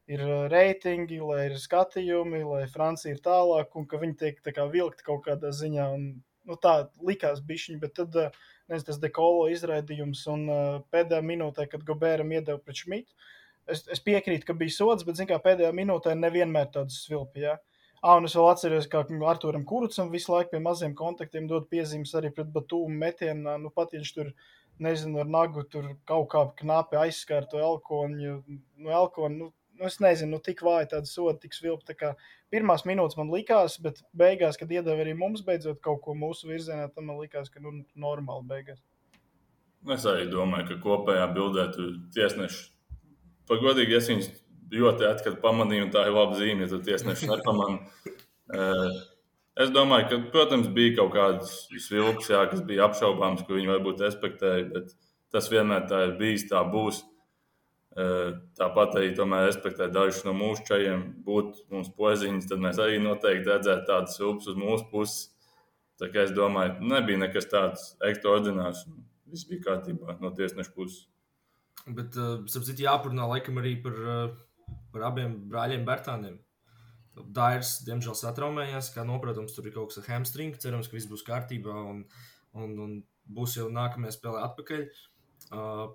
ir reitingi, lai ir skatījumi, lai Francija ir tālāk, un ka viņi tiek tā kā vilkti kaut kādā ziņā, un nu, tā likās bišķiņi, bet tad uh, nezinu, tas dekolo izraidījums un uh, pēdējā minūtē, kad Gobēram iedeva pret Šmitu. Es, es piekrītu, ka bija sots, bet zin, kā, pēdējā minūtē nevienmēr tādas svilpi. Ja? Ah, un es vēl atceros, kā Arturam Kurucam visu laiku pie maziem kontaktiem dod piezīmes arī pret Batūmu metienā. Nu, pat ja viņš tur, nezinu, ar nagu tur kaut kā knapi aizskārto elkoņu, nu, elkoņu, nu, nu, es nezinu, nu, tik vāji tāda soda, tik kā pirmās minūtes man likās, bet beigās, kad iedeva arī mums beidzot kaut ko mūsu virzienā, tam man likās, ka nu, normāli beigās. Es arī domāju, ka kopējā bildē tur tiesneši, pagodīgi, es viņus ļoti atkal pamanīju, un tā ir laba zīme, ja tu tiesneši nepamanīji. Es domāju, ka, protams, bija kaut kādas vilks, jā, kas bija apšaubāmas, ko viņi varbūt respektēja, bet tas vienmēr tā ir bijis, tā būs. Tāpat arī tomēr respektēt dažus no mūsu čajiem, būt mums poziņas, tad mēs arī noteikti redzētu tādas vilpas uz mūsu puses. Tā kā es domāju, nebija nekas tāds ekstraordinārs. Viss bija kārtībā no tiesneša puses. Bet, uh, sapratu, jāparunā laikam arī par, uh, par abiem brāļiem Bērtāniem. Dairs, diemžēl, satraumējās, kā noprotams, tur ir kaut kas ar hamstringu. Cerams, ka viss būs kārtībā un, un, un būs jau nākamajā spēlē atpakaļ. Uh,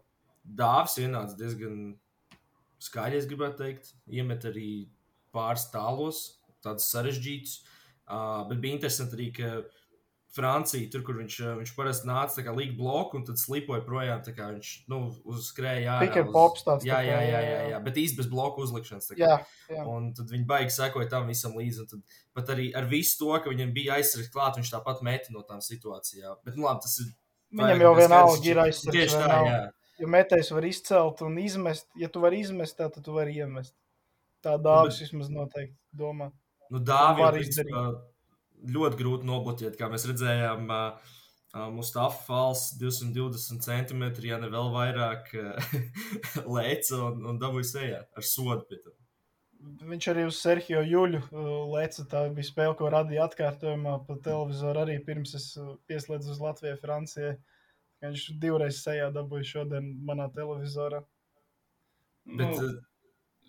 Dāvis ienāca diezgan skaļi, es gribētu teikt. Iemet arī pāris tālos, tādus sarežģītus. Uh, bet bija interesanti arī, ka Francija, tur, kur viņš, viņš parasti nāca, tā kā līga bloku, un tad slipoja projām. Viņš nu, uzskrēja ārā. Tikai pops tāds. Jā, jā, jā, jā, jā, bet īsti bez bloku uzlikšanas. Jā, jā. Un tad viņi baigi sekoja tam visam līdzi. Un tad pat arī ar visu to, ka viņam bija aizsargs klāt, viņš tāpat meta no tām situācijām. Bet, nu, labi, tas ir. Viņam jau vienalga ir aizsargs. Tieši tā, jā. Jo metējs var izcelt un izmest. Ja tu vari izmest, tā, tad tu vari iemest. Tā dāvis bet... vismaz noteikti domā. Nu, Dāvis ļoti grūti nobloķēt, kā mēs redzējām. Mustafa Fals 220 cm, ja ne vēl vairāk, lēca un, un dabūja sejā ar sodu pie tam. Viņš arī uz Serhiju Juļu lēca. Tā bija spēle, ko radīja atkārtojumā pa televizoru arī pirms es pieslēdzu uz Latviju, Francijai. Viņš divreiz sejā dabūja šodien manā televizorā. Bet, nu,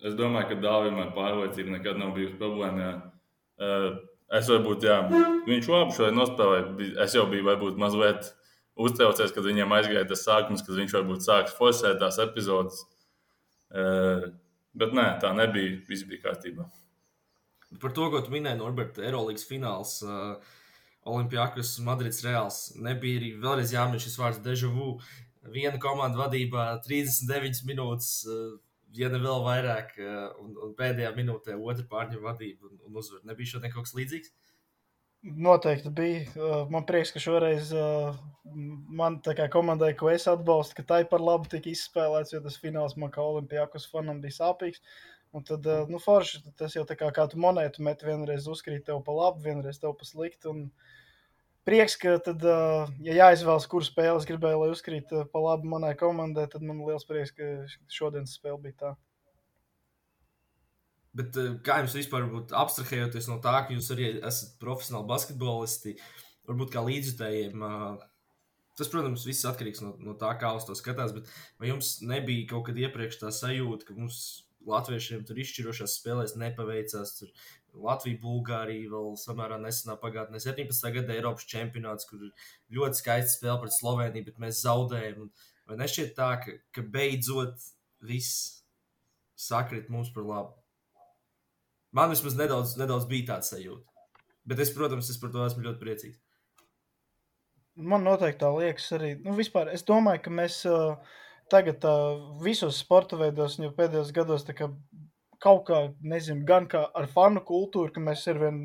es domāju, ka Dāvimai pārliecība nekad nav bijusi problēma. Uh, es varbūt, jā, viņš labi šodien nospēlēja. Es jau biju varbūt mazliet uztraucies, kad viņam aizgāja tas sākums, kad viņš varbūt sāks forsēt tās epizodes. Uh, bet nē, tā nebija. Viss bija kārtībā. Par to, ko tu minēji, Norberta, Eirolandes fināls. Uh, Olimpijākas Madrids Reāls. Nebija arī vēlreiz jāmin šis vārds deja vu. Viena komanda vadībā 39 minūtes, ja ne vēl vairāk, un, un pēdējā minūtē otra pārņem vadību un, un uzvar. Nebija šodien kaut kas līdzīgs? Noteikti bija. Man prieks, ka šoreiz man tā kā komandai, ko es atbalstu, ka tai par labu tika izspēlēts, jo tas fināls man kā Olimpijākas fanam bija sāpīgs. Un tad, nu, forši, tas jau tā kā, kā tu monētu met, vienreiz uzkrīt tev pa labu, vienreiz tev pa sliktu. Un prieks, ka tad, ja jāizvēlas, kur spēles gribēju, lai uzkrīt pa labu manai komandai, tad man liels prieks, ka šodienas spēle bija tā. Bet kā jums vispār būtu abstrahējoties no tā, ka jūs arī esat profesionāli basketbolisti, varbūt kā līdzjutējiem, Tas, protams, viss atkarīgs no, no tā, kā uz to skatās. Bet vai jums nebija kaut kad iepriekš tā sajūta, ka mums latviešiem tur izšķirošās spēlēs nepaveicās. Tur Latvija, Bulgārija vēl samērā nesenā pagātnē, 17. gada Eiropas čempionāts, kur ļoti skaisti spēle pret Sloveniju, bet mēs zaudējam. Vai nešķiet tā, ka, ka beidzot viss sakrit mums par labu? Man vismaz nedaudz, nedaudz bija tāds sajūta. Bet es, protams, es par to esmu ļoti priecīgs. Man noteikti tā liekas arī. Nu, vispār, es domāju, ka mēs uh, tagad uh, visos sporta veidos, jau pēdējos gados, kā, kaut kā, nezinu, gan kā ar fanu kultūru, ka mēs ar vien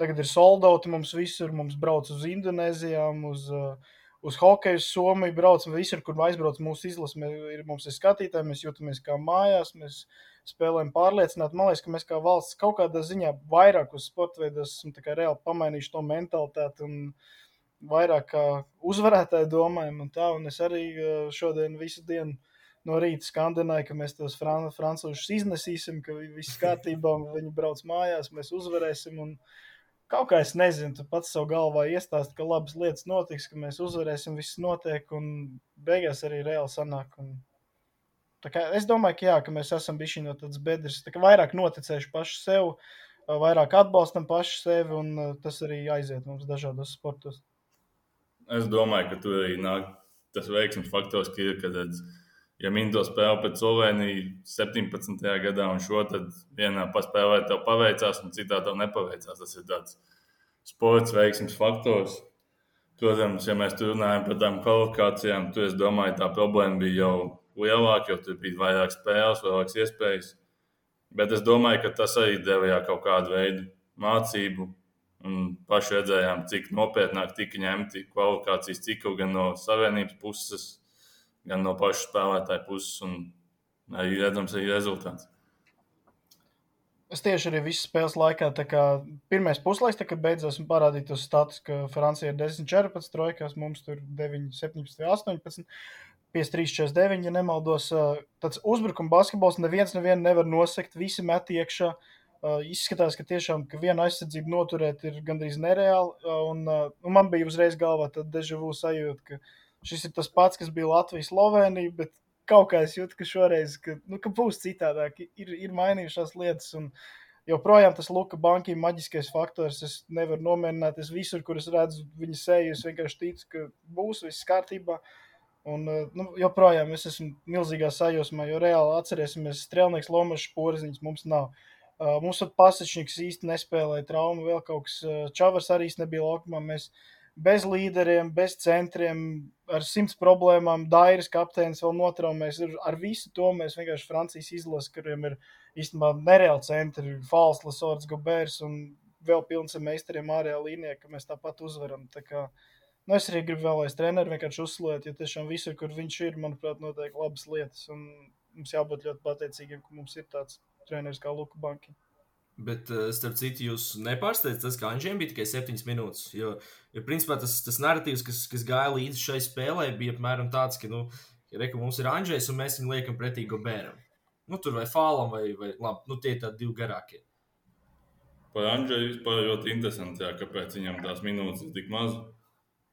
tagad ir soldauti, mums visur, mums brauc uz Indonēzijām, uz, uh, uz hokeju, Somiju, braucam visur, kur aizbrauc mūsu izlase, ir, mums ir skatītāji, mēs jūtamies kā mājās, mēs spēlējam pārliecināt. Man liekas, ka mēs kā valsts kaut kādā ziņā vairāk uz sporta veidos esam reāli pamainījuši to mentalitāti un vairāk kā uzvarētāji domājam. Un tā, un es arī šodien visu dienu no rīta skandināju, ka mēs tos fran francūžus iznesīsim, ka viss kārtībā, viņi brauc mājās, mēs uzvarēsim. Un kaut kā es nezinu, tu pats savu galvā iestāst, ka labas lietas notiks, ka mēs uzvarēsim, viss notiek, un beigās arī reāli sanāk. Un es domāju, ka, jā, ka mēs esam bijuši no tādas bedres, tā vairāk noticējuši paši sev, vairāk atbalstam paši sevi, un tas arī aiziet mums dažādos sportos. Es domāju, ka tur arī nāk tas veiksmes faktors, ka ir, kad, ja Minto spēlē pret Sloveniju 17. gadā, un šo tad vienā paspēlē tev paveicās, un citā tev nepaveicās. Tas ir tāds sports veiksmes faktors. Protams, ja mēs tur runājam par tām kvalifikācijām, tad es domāju, tā problēma bija jau lielāka, jo tur bija vairāk spēles, vairākas iespējas. Bet es domāju, ka tas arī deva kaut kādu veidu mācību Un paši redzējām, cik nopietnāk tika ņemti kvalifikācijas cikli gan no savienības puses, gan no pašu spēlētāju puses. Un arī redzams, arī rezultāts. Es tieši arī visas spēles laikā, kā pirmais puslaiks, kad beidzās un parādīja tos status, ka Francija ir 10, 14, trojkās, mums tur 9, 17, 18, 5, 3, 4, 9, ja nemaldos. Tāds uzbrukuma basketbols neviens nevienu nevar nosekt, visi met iekšā. Uh, izskatās, ka tiešām ka viena aizsardzība noturēt ir gandrīz nereāli. Uh, un, uh, un man bija uzreiz galvā tāda dežavu sajūta, ka šis ir tas pats, kas bija Latvijas Slovenija, bet kaut kā es jūtu, ka šoreiz ka, nu, ka būs citādāk. Ir, ir mainījušās lietas. Un, joprojām tas Luka banka maģiskais faktors. Es nevaru nomierināt. Es visur, kur es redzu viņa seju, es vienkārši ticu, ka būs viss kārtībā. Un, nu, joprojām es esmu milzīgā sajūsmā, jo reāli atcerēsimies, Strēlnieks, Lomačs, Porziņš mums nav. Uh, mums pat pasečnieks īsti nespēlēja traumu, vēl kaut kas. Uh, Čavars arī nebija laukumā. Mēs bez līderiem, bez centriem, ar simts problēmām, Dairis kapteinis vēl notraumēs. Ar visu to mēs vienkārši Francijas izlasi, kuriem ir īstenībā nereāli centri, Fals, Lasors, Gobērs un vēl pilns ar meistariem ārējā līnijā, ka mēs tāpat uzvaram. Tā kā, nu, es arī gribu vēl aiz treneru vienkārši uzslavēt, jo tiešām visur, kur viņš ir, manuprāt, notiek labas lietas. Un mums jābūt ļoti pateicīgiem, ka mums ir tāds treneris kā Luka Banki. Bet, eh, starp citu, jūs nepārsteidzat tas, ka Anģēnam bija tikai 7 minūtes. Jo, jo principā, tas, tas narratīvs, kas, kas gāja līdzi šai spēlē, bija apmēram tāds, ka, nu, ja reku, mums ir Anģēns un mēs viņu liekam pretī Gobēram. Nu, tur vai Fālam, vai, vai labi, nu, tie ir tādi divi garākie. Par Anģēnu vispār ļoti interesanti, jā, kāpēc viņam tās minūtes ir tik maz.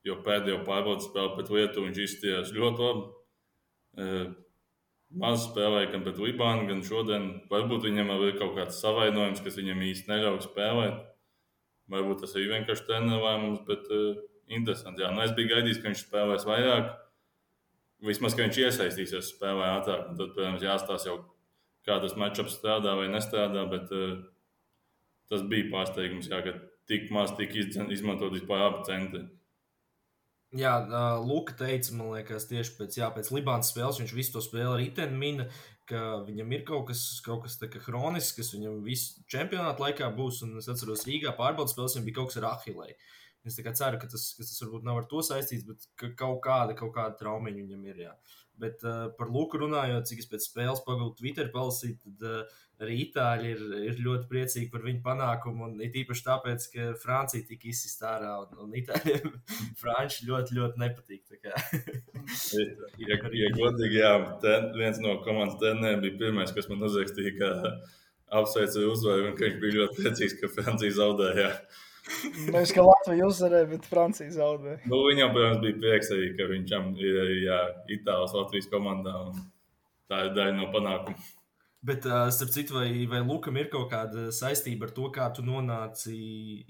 Jo pēdējo pārbaudas spēli pret Lietuvu viņš izstījās ļoti labi. Eh, maz spēlēja gan pret Libānu, gan šodien. Varbūt viņam ir kaut kāds savainojums, kas viņam īsti neļauj spēlēt. Varbūt tas ir vienkārši lēmums, bet uh, interesanti. Jā, nu, es biju gaidījis, ka viņš spēlēs vairāk. Vismaz, ka viņš iesaistīsies spēlē ātrāk. Tad, protams, jāstāsta jau, kā tas matčups strādā vai nestrādā. Bet uh, tas bija pārsteigums, jā, ka tik maz tika izmantot vispār abi centri. Jā, Luka teica, man liekas, tieši pēc, jā, pēc Libānas spēles viņš visu to spēli ar itenu mina, ka viņam ir kaut kas, kaut kas tā kā hronisks, kas viņam visu čempionātu laikā būs. Un es atceros, Rīgā pārbaudas spēles viņam bija kaut kas ar Ahilēju. Es ceru, ka tas, ka tas varbūt nav ar to saistīts, bet ka kaut kāda, kaut kāda traumiņa viņam ir. Jā. Bet uh, par Luku runājot, cik es pēc spēles pagūstu Twitter palasīt, tad uh, arī itāļi ir, ir ļoti priecīgi par viņu panākumu. Un it īpaši tāpēc, ka Francija tika izsista ārā un, un itāļiem franči ļoti, ļoti nepatīk. ja, ja godīgi, jā, ten, viens no komandas treneriem bija pirmais, kas man uzrakstīja, ka apsveicu uzvaru un ka viņš bija ļoti priecīgs, ka Francija zaudēja. Nevis, ka Latvija uzvarēja, bet Francija zaudēja. Nu, viņam, protams, bija prieks arī, ka viņam ir Itālijas Latvijas komandā. Tā ir daļa no panākuma. Bet, uh, starp citu, vai, vai Lukam ir kaut kāda saistība ar to, kā tu nonāci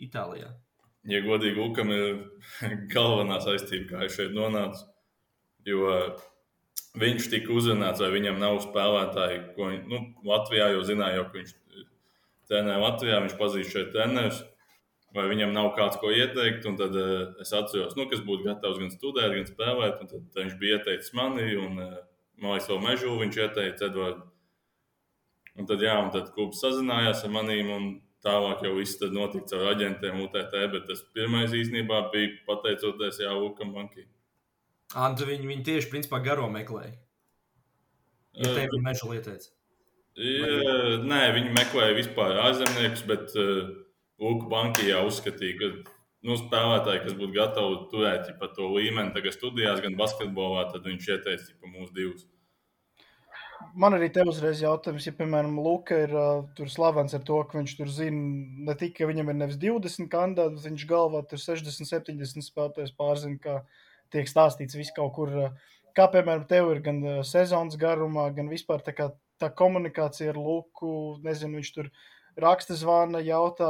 Itālijā? Ja godīgi, Lukam ir galvenā saistība, kā viņš šeit nonāca. Jo viņš tika uzrunāts, vai viņam nav spēlētāji, ko viņš, nu, Latvijā jau zināja, jo viņš trenē Latvijā, viņš pazīst šeit trenerus. Vai viņam nav kāds, ko ieteikt, un tad uh, es atceros, nu, kas būtu gatavs gan studēt, gan spēlēt. Tad, tad viņš bija ieteicis mani, un uh, man liekas, vēl mežu viņš ieteica Edvardu. Un tad, jā, un tad klubs sazinājās ar maniem, un tālāk jau viss notika ar aģentiem UTT. Bet tas pirmais īstenībā bija pateicoties Jā, Lukam Bankī. Antu viņi, viņi tieši principā garo meklēja. Ja tev ir meža lietēts. Nē, viņi meklēja vispār ārzemniekus, bet uh, Lūk, Bankijā uzskatīja, ka nu, spēlētāji, kas būtu gatavi turēt ja to līmeni, tagad studijās, gan basketbolā, tad viņš ieteica pa mūsu divus. Man arī te uzreiz jautājums, ja, piemēram, Luka ir uh, slavens ar to, ka viņš tur zina ne tikai, ka viņam ir nevis 20 kandidāti, bet viņš galvā tur 60, 70 spēlētājs pārzina, kā tiek stāstīts viss kaut kur. Uh, kā, piemēram, tev ir gan sezonas garumā, gan vispār tā, kā, tā komunikācija ar Luku, nezinu, viņš tur raksta, zvana, jautā,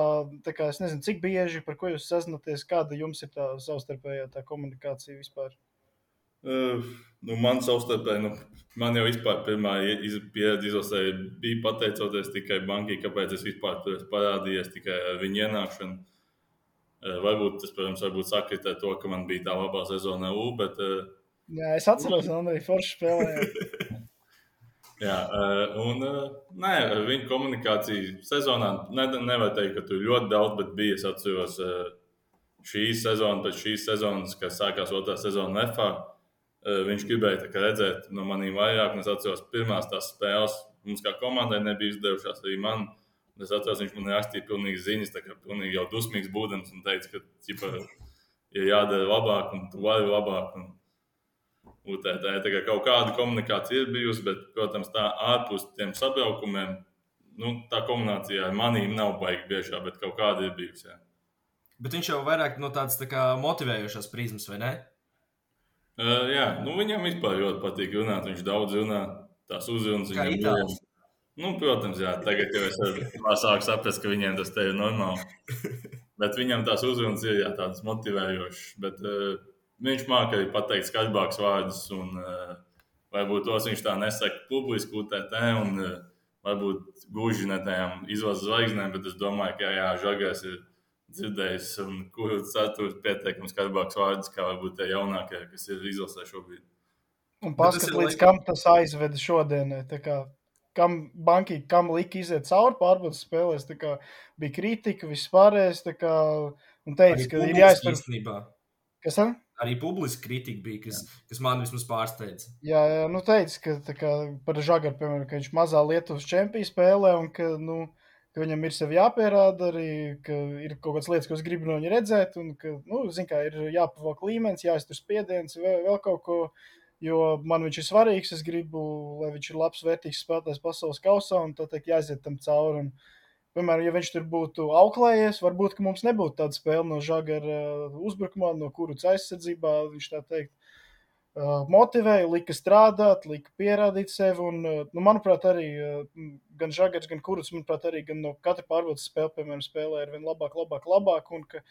kā, nezinu, cik bieži, par ko jūs sazināties, kāda jums ir tā savstarpējā tā komunikācija vispār? Uh, nu, man savstarpēji, nu, man jau vispār pirmā pieredze izlasē bija pateicoties tikai bankai, kāpēc es vispār tur esmu parādījies tikai ar viņu ienākšanu. Uh, varbūt tas, protams, varbūt sakritē to, ka man bija tā labā sezona U, bet... Uh, Jā, es atceros, ka Andrija Forša spēlēja. Jā, eh, un eh, nē, viņa komunikācija sezonā ne, nevar teikt, ka tur ļoti daudz, bet bija. Es atceros eh, šīs sezonas, pēc šīs sezonas, kas sākās otrā sezona FA. Viņš gribēja redzēt no maniem vairāk, un es atceros, pirmās tās spēles mums kā komandai nebija izdevušās arī man. Es atceros, viņš man rakstīja pilnīgi ziņas, tā kā pilnīgi jau dusmīgs būdams un teica, ka, ķipa, ir jādara labāk, un tu vari labāk. Un, UTT. Tā kaut kāda komunikācija ir bijusi, bet, protams, tā ārpus tiem sabraukumiem, nu, tā komunikācija ar maniem nav baigta biežā, bet kaut kāda ir bijusi. Jā. Bet viņš jau vairāk no tādas tā kā, motivējošas prizmas, vai ne? Uh, jā, nu, viņam vispār ļoti patīk runāt. Viņš daudz runā, tās uzrunas viņam ir. Nu, protams, jā, tagad jau es sāku saprast, ka viņiem tas te ir normāli. Bet viņam tās uzrunas ir jā, tādas motivējošas. Bet, uh, viņš māca arī pateikt skaļākus vārdus, un uh, varbūt tos viņš tā nesaka publiski, UTT, un uh, varbūt gluži ne tādām izvases zvaigznēm, bet es domāju, ka jā, Žagars ir dzirdējis, un kurš ceturks pietiekami skaļākus vārdus, kā varbūt tie jaunākie, kas ir izlasē šobrīd. Un paskat, līdz laik... kam tas aizveda šodienai. Kam bankai, kam lika iziet cauri pārbaudas spēlēs, kā, bija kritika, viss pārējais. Kā, un teica, ka ir jāiztur. Kas tam? Arī publiska kritika bija, kas, jā. kas man vismaz pārsteidza. Jā, jā nu teica, ka kā, par Žagaru, piemēram, ka viņš mazā Lietuvas čempionā spēlē un ka, nu, ka viņam ir sev jāpierāda arī, ka ir kaut kādas lietas, ko es gribu no viņa redzēt, un ka, nu, zin kā, ir jāpavalk līmenis, jāiztur spiediens, vēl, vēl kaut ko, jo man viņš ir svarīgs, es gribu, lai viņš ir labs, vērtīgs spēlētājs pasaules kausā, un tā teikt jāiziet tam cauri. Un, Piemēram, ja viņš tur būtu auklējies, varbūt mums nebūtu tāda spēle no žagara uh, uzbrukumā, no kuras aizsardzībā viņš tā teikt. Uh, motivēja, lika strādāt, lika pierādīt sevi. Un, uh, nu, manuprāt, arī gan Žagars, gan Kurts, manuprāt, arī no katra pārbaudas spēle, piemēram, spēlē ar vien labāk, labāk, labāk. Un ka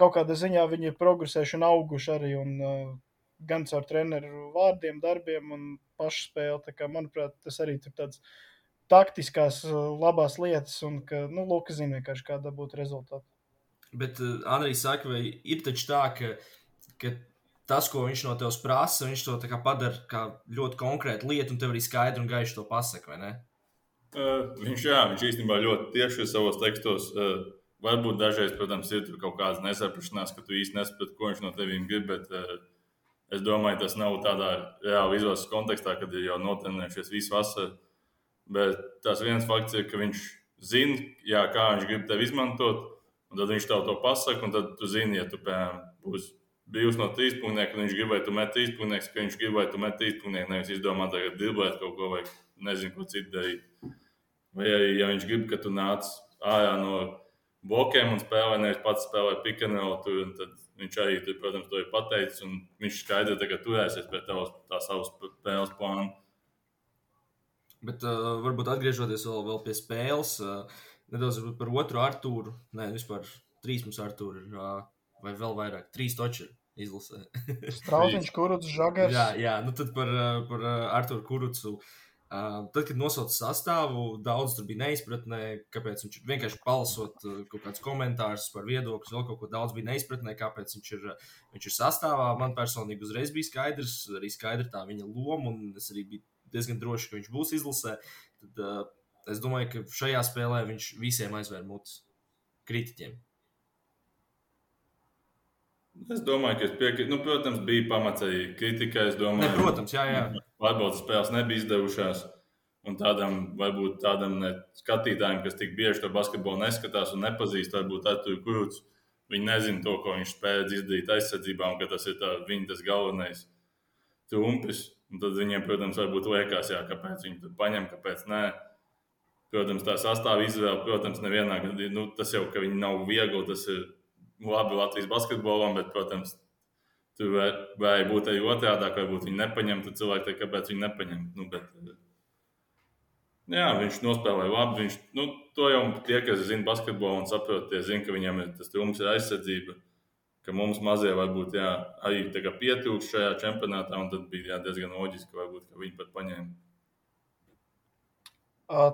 kaut kādā ziņā viņi ir progresējuši un auguši arī. Un, gan caur treneru vārdiem, darbiem un pašu spēli. Kā, manuprāt, tas arī ir tāds taktiskās uh, labās lietas, un ka, nu, Luka zina vienkārši, kāda būtu rezultāta. Bet uh, Andrijs saka, vai ir taču tā, ka, ka tas, ko viņš no tevis prasa, viņš to padara kā ļoti konkrētu lietu, un tev arī skaidri un gaiši to pasaka, vai ne? Uh, viņš, jā, viņš īstenībā ļoti tieši savos tekstos. Uh, varbūt dažreiz, protams, ir kaut kāda nesaprašanās, ka tu īsti nesaproti, ko viņš no tevis grib. Bet uh, es domāju, tas nav tādā reāli izlases kontekstā, kad ir jau notrenējušies visu vasaru. Bet tas viens fakts ir, ka viņš zina, jā, kā viņš grib tevi izmantot. Un tad viņš tev to pasaka, un tad tu zini, ja tu būsi bijusi no trīs punktiem, un viņš gribēja, tu met trīs punktus, ka viņš gribēja, tu met trīs punktus, nevis izdomā tagad driblēt kaut ko vai nezinu, ko citu darīt. Vai arī, ja viņš grib, ka tu nāc ārā no blokiem un spēlē, nevis pats spēlē pikanelu, tad viņš arī, tur, protams, to ir pateicis, un viņš skaidri tagad turēsies pie tavas, tā savas spēles plāna. Bet uh, varbūt atgriežoties vēl, vēl pie spēles, uh, nedaudz par otru Arthūru. Nē, vispār trīs mums Arthūru ir, uh, vai vēl vairāk, trīs toči izlasē. Strauziņš, Kuruts, Žagars. jā, jā, nu tad par, par Arthūru Kurucu. Uh, tad, kad nosauca sastāvu, daudz tur bija neizpratnē, kāpēc viņš vienkārši palasot kaut kādus komentārus par viedokļus, vēl kaut ko daudz bija neizpratnē, kāpēc viņš ir, viņš ir sastāvā. Man personīgi uzreiz bija skaidrs, arī skaidra tā viņa loma, un es arī biju diezgan drošs, ka viņš būs izlasē. Tad, uh, es domāju, ka šajā spēlē viņš visiem aizvēr mutes kritiķiem. Es domāju, ka es piekrītu. Nu, protams, bija pamats arī kritikai. Domāju, ne, protams, jā, jā. Pārbaudas spēles nebija izdevušās. Un tādam, varbūt tādam skatītājam, kas tik bieži to basketbolu neskatās un nepazīst, varbūt Artur Krūts, viņi nezina to, ko viņš spēja izdarīt aizsardzībā, un ka tas ir tā, viņa tas galvenais trumpis. Un tad viņiem, protams, varbūt liekas, jā, kāpēc viņi to paņem, kāpēc nē. Protams, tā sastāvā izvēle, protams, nevienā gadījumā, nu, tas jau, ka viņi nav viegli, tas ir labi Latvijas basketbolam, bet, protams, tur varēja būt arī otrādi, varbūt viņi nepaņem, tad cilvēki teikt, kāpēc viņi nepaņem. Nu, bet, jā, viņš nospēlēja labi. Viņš, nu, to jau tie, kas zina basketbolu un saprot, tie zina, ka viņam ir tas trumps ir aizsardzība. Ka mums mazie varbūt jā, arī pietrūkst šajā čempionātā, un tad bija jā, diezgan loģiski, varbūt, ka viņi pat paņēma.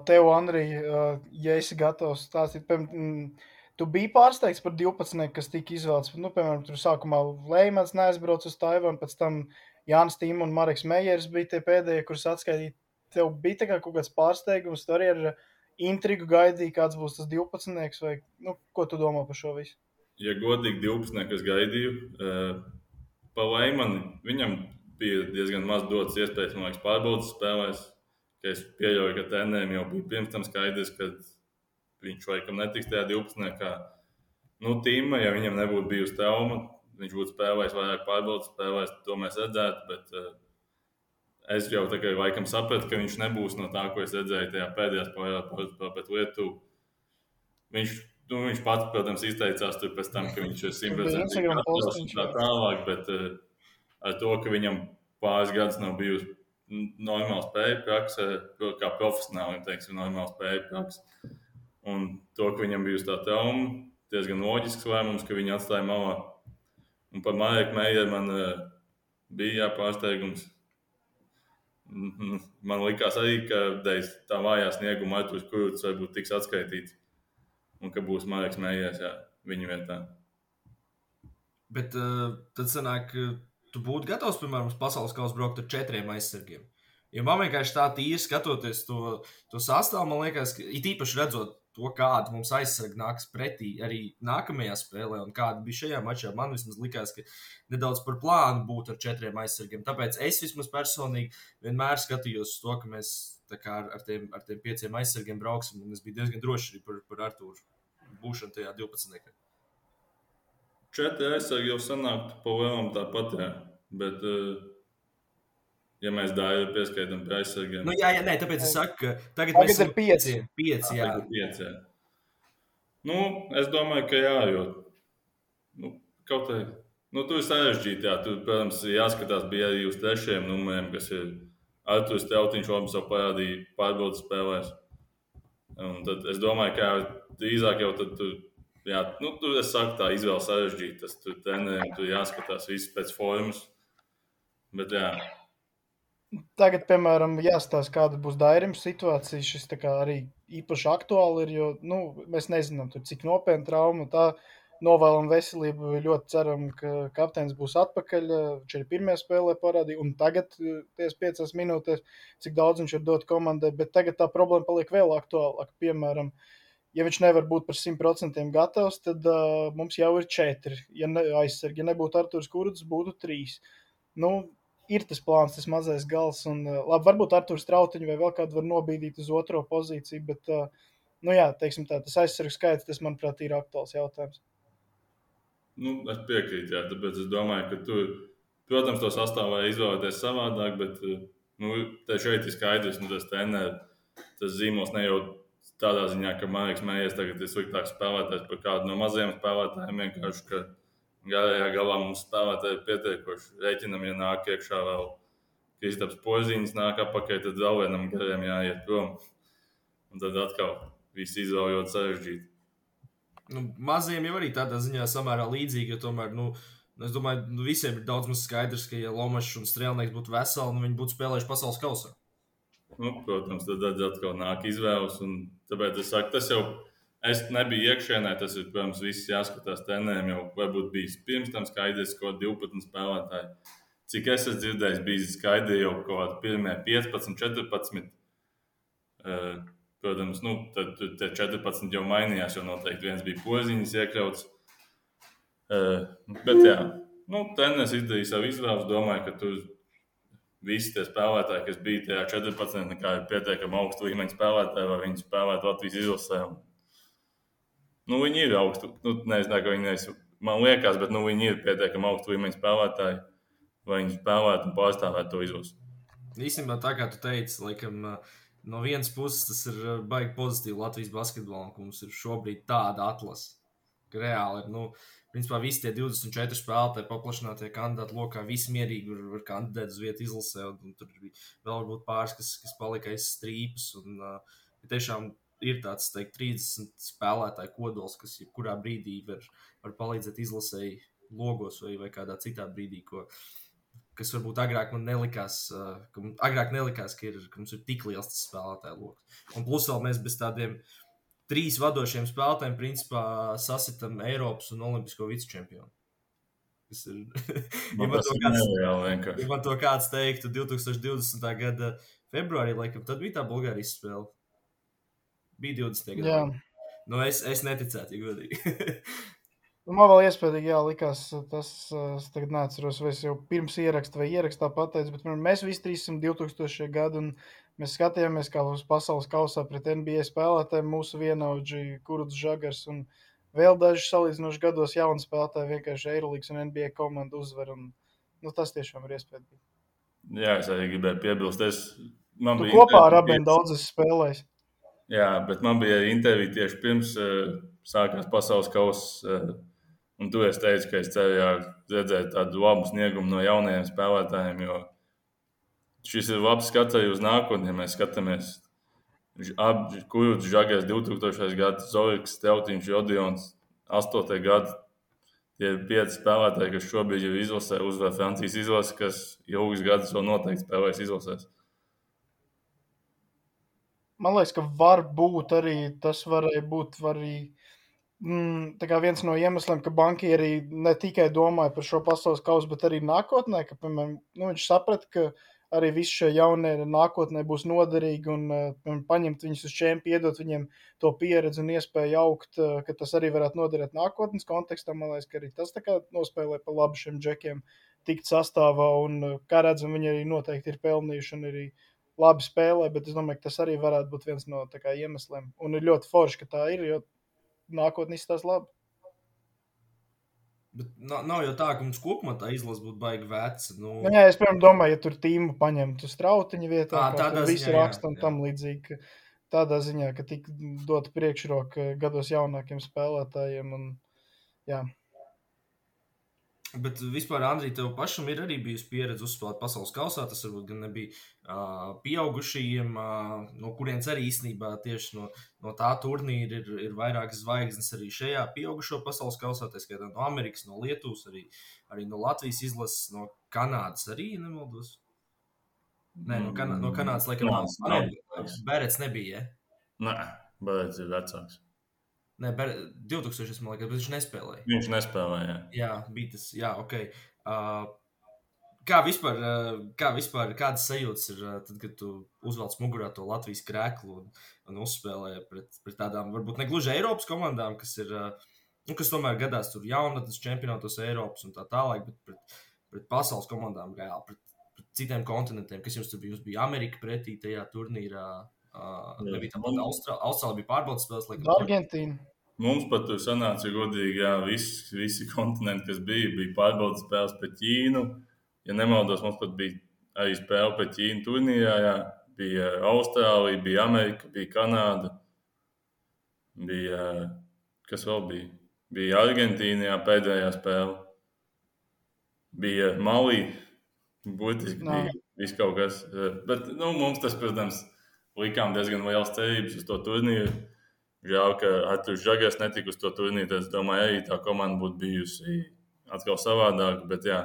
Tev, Andrij, ja esi gatavs stāstīt, piemēram, Tu biji pārsteigts par 12, kas tika izvēlēts. Nu, piemēram, tur sākumā Leimans neaizbrauca uz Taivānu, pēc tam Jānis Tīm un Marks Meijers bija tie pēdējie, kurus atskaitīja. Tev bija kā kaut kāds pārsteigums, tu arī ar intrigu gaidīji, kāds būs tas 12. vai nu, ko tu domā par šo visu? Ja godīgi 12. es gaidīju, uh, pa Leimanu viņam bija diezgan maz dots iespējas, man liekas, pārbaudas spēlēs. Es pieļauju, ka tenēm jau bija pirms tam skaidrs, ka viņš laikam netiks tajā 12. Kā, nu, tīma, ja viņam nebūtu bijusi trauma, viņš būtu spēlējis vairāk pārbaudas spēlēs, to mēs redzētu. Bet, uh, es jau tagad laikam sapratu, ka viņš nebūs no tā, ko es redzēju tajā pēdējā spēlē pret Lietuvu. Viņš, nu, viņš pats, protams, izteicās tur pēc tam, ka viņš ir simtprocentīgi gatavs un tā tālāk, bet uh, ar to, ka viņam pāris gadus nav bijusi normāla spēja praksa, kā profesionāli, teiksim, normāla spēja praksa. Un to, ka viņam bija tā trauma, diezgan loģisks lēmums, ka viņi atstāja malā. Un par Mariju Meijeru man uh, bija jāpārsteigums. Man likās arī, ka tā vājā snieguma Artur Kurts varbūt tiks atskaitīts. Un ka būs Marijas Meijers viņa vietā. Bet uh, tad sanāk, ka tu būtu gatavs, piemēram, uz pasaules kausa braukt ar četriem aizsargiem. Jo man vienkārši tā tīri skatoties to, to sastāvu, man liekas, ka it īpaši redzot to, kāda mums aizsarga nāks pretī arī nākamajā spēlē, un kāda bija šajā mačā. Man vismaz likās, ka nedaudz par plānu būt ar četriem aizsargiem. Tāpēc es vismaz personīgi vienmēr skatījos uz to, ka mēs kā, ar, tiem, ar tiem pieciem aizsargiem brauksim, un es biju diezgan drošs arī par, par Artūru būšanu tajā 12. Četri aizsargi jau sanāktu pa lielam tāpat, jā. bet uh, Ja mēs dāju pieskaitām pie aizsargiem. Nu, jā, jā, nē, tāpēc es saku, ka tagad, tagad mēs ir pieci. Pieci, jā. Tagad pieci, jā. Nu, es domāju, ka jā, jo nu, kaut kā nu, tur ir sarežģīti. Jā, tur, protams, jāskatās bija arī uz trešajiem numuriem, kas ir Arthurs Teutiņš, labi jau parādīja pārbaudas spēlēs. Un tad es domāju, ka drīzāk jau tad tur, jā, nu, tur es saku, tā izvēle sarežģīta. Tas tur treneriem tur jāskatās viss pēc formas. Bet jā, Tagad, piemēram, jāstāsta, kāda būs Dairijams situācija. Šis arī īpaši aktuāli ir, jo nu, mēs nezinām, tur, cik nopietna trauma. Tā novēlam veselību. Ļoti ceram, ka kapteinis būs atpakaļ. Viņš arī pirmajā spēlē parādīja, un tagad, tajās piecās minūtēs, cik daudz viņš ir dot komandai. Bet tagad tā problēma paliek vēl aktuālāka. Piemēram, ja viņš nevar būt par 100% gatavs, tad uh, mums jau ir četri. Ja ne, aizsargi, ja nebūtu Arthurs Kurts, būtu trīs. Nu, ir tas plāns, tas mazais gals. Un, eh, labi, varbūt Arthurs Trautiņš vai vēl kādu var nobīdīt uz otro pozīciju, bet, eh, nu jā, teiksim tā, tas aizsargu skaits, tas, manuprāt, ir aktuāls jautājums. Nu, es piekrītu, jā, tāpēc es domāju, ka tu, protams, to sastāvā izvēlēties savādāk, bet, eh, nu, šeit ir skaidrs, nu, tas treneris, tas zīmos ne jau tādā ziņā, ka Marijas Mējas tagad ir sliktāks spēlētājs par kādu no mazajiem spēlētājiem, vienkārši, ka Garajā galā mums spēlētāji pietiekoši rēķinam, ja nāk iekšā vēl Kristaps Poziņš, nāk apakaļ, tad vēl vienam garajam jāiet prom. Un tad atkal viss izvēle ļoti sarežģīti. Nu, maziem jau arī tādā ziņā samērā līdzīgi, jo tomēr, nu, es domāju, nu, visiem ir daudz maz skaidrs, ka, ja Lomačs un Strēlnieks būtu veseli, nu, viņi būtu spēlējuši pasaules kausā. nu, protams, tad, tad atkal nāk izvēles. Tāpēc es saku, tas jau es nebiju iekšienē. Tas ir, protams, viss jāskatās tenēm. Jau varbūt bijis pirms tam skaidrs, ko 12 spēlētāji. Cik es esmu dzirdējis, bija skaidrs jau kaut kādi pirmie 15, 14. Uh, protams, nu, tad tie 14 jau mainījās, jo noteikti viens bija poziņas iekļauts. Uh, bet, jā, nu, tenis izdarīja savu izvēli. Domāju, ka tur visi tie spēlētāji, kas bija tajā 14, ir pietiekami augstu līmeņa spēlētāji, vai viņi spēlētu Latvijas izlasē. Nu, viņi ir augstu. Nu, nezinu, ka viņi ir. Man liekas, bet nu, viņi ir pietiekami augstu līmeņa spēlētāji, lai viņi spēlētu un pārstāvētu to izlasi. Īstenībā tā kā tu teici, laikam, no vienas puses tas ir baigi pozitīvi Latvijas basketbolam, ka mums ir šobrīd tāda atlase, reāli ir. Nu, Principā visi tie 24 spēlētāji, paplašinātie kandidāti lokā, visi mierīgi var, var kandidēt uz vietu izlasē. Un, un tur bija vēl varbūt pāris, kas, kas palika aiz strīpas. Un, uh, tiešām ir tāds teikt, 30 spēlētāju kodols, kas jebkurā brīdī var, var palīdzēt izlasēji logos vai, vai kādā citā brīdī. Ko, kas varbūt agrāk man nelikās, uh, ka, agrāk nelikās, ka, ir, ka mums ir tik liels tas spēlētāju lokus. Un plus vēl mēs bez tādiem trīs vadošiem spēlētājiem principā sasitam Eiropas un Olimpisko vicečempionu. Tas ir. ja, man kāds, nereāli, ja man to kāds teiktu 2020. gada februārī, laikam, tad bija tā Bulgārijas spēle. Bija 20. gada. Nu, es, es neticētu, ja godīgi. Man vēl iespējams, jā, likās, tas, es tagad neatceros, vai es jau pirms ierakstu vai ierakstā pateicu, bet mēs visi trīs esam 2000. gadu, un Mēs skatījāmies, kā uz pasaules kausā pret NBA spēlētājiem, mūsu vienaudži, kurus žagars un vēl daži salīdzinoši gados jauni spēlētāji vienkārši Eirolandes un NBA komandu uzvar. Un, nu, tas tiešām ir iespējams. Jā, es arī gribēju piebilst. Es, man tu bija kopā ar abiem daudzas spēlēs. Jā, bet man bija intervija tieši pirms uh, sākās pasaules kausa. Uh, un tu es teicu, ka es ceru redzēt tādu labu sniegumu no jaunajiem spēlētājiem. Jo šis ir labs skats arī uz nākotni. Ja mēs skatāmies, kurš žagars 2000. gads, Zorigs, Teutiņš, Jodions, 8. gads. Tie ir pieci spēlētāji, kas šobrīd ir izlasē, uzvar Francijas izlasi, kas ilgus gadus vēl noteikti spēlēs izlasēs. Man liekas, ka var būt arī tas varēja būt arī mm, viens no iemesliem, ka bankieri ne tikai domāja par šo pasaules kausu, bet arī nākotnē, ka piemēram, nu, viņš saprata, ka arī visi šie jaunie nākotnē būs noderīgi un, un paņemt viņus uz čempionu, iedot viņiem to pieredzi un iespēju augt, uh, ka tas arī varētu noderēt nākotnes kontekstā. Man liekas, ka arī tas nospēlē pa labu šiem džekiem tikt sastāvā un, uh, kā redzam, viņi arī noteikti ir pelnījuši un arī labi spēlē, bet es domāju, ka tas arī varētu būt viens no kā, iemesliem. Un ir ļoti forši, ka tā ir, jo nākotnē izstāsta labi. Bet nav, nav jau tā, ka mums kopumā tā izlase būtu baigi veca. Nu... Nu, jā, es piemēram domāju, ja tur tīmu paņemtu strautiņu vietā, tā, tādā visi ziņā, raksta un tam līdzīgi. Tādā ziņā, ka tik dot priekšroku gados jaunākiem spēlētājiem. Un, jā. Bet vispār, Andrija, tev pašam ir arī bijusi pieredze uzspēlēt pasaules kausā. Tas varbūt gan nebija uh, pieaugušajiem, uh, no kurienes arī īstenībā tieši no, no tā turnīra ir, ir vairākas zvaigznes arī šajā pieaugušo pasaules kausā. Tā skaitā no Amerikas, no Lietuvas, arī, arī no Latvijas izlases, no Kanādas arī nemaldos. Nē, no, Kan no Kanādas laikam nav. nav. Berets nebija. Ja? Nē, Berets ir vecāks. Nē, 2000. man liekas, bet viņš nespēlēja. Viņš nespēlēja. Jā, jā bija tas, jā, ok. Uh, kā vispār, uh, kā vispār kādas sajūtas ir, uh, tad, kad tu uzvelc mugurā to Latvijas krēklu un, un uzspēlē pret, pret tādām, varbūt ne gluži Eiropas komandām, kas ir, uh, nu, kas tomēr gadās tur jaunatnes čempionātos Eiropas un tā tālāk, bet pret, pret pasaules komandām reāli, pret, pret citiem kontinentiem, kas jums tur bija, jums bija Amerika pretī tajā turnīrā. Uh, nebija tā pati Austrālija, Austrālija bija pārbaudas spēles. Laikam, Argentīna. Mums pat tur sanāca, godīgi, jā, visi, visi kontinenti, kas bija, bija pārbaudas spēles pret Ķīnu. Ja nemaldos, mums pat bija arī spēle pret Ķīnu turnīrā. Jā. Bija Austrālija, bija Amerika, bija Kanāda. Bija, kas vēl bija? Bija Argentīna, jā, pēdējā spēle. Bija Malī, būtiski no. bija viss kaut kas. Bet nu, mums tas, protams, likām diezgan liels cerības uz to turnīru. Žēl, ka Arthurs Žagars netika uz to turnīru. Es domāju, arī tā komanda būtu bijusi atkal savādāka. Bet, jā,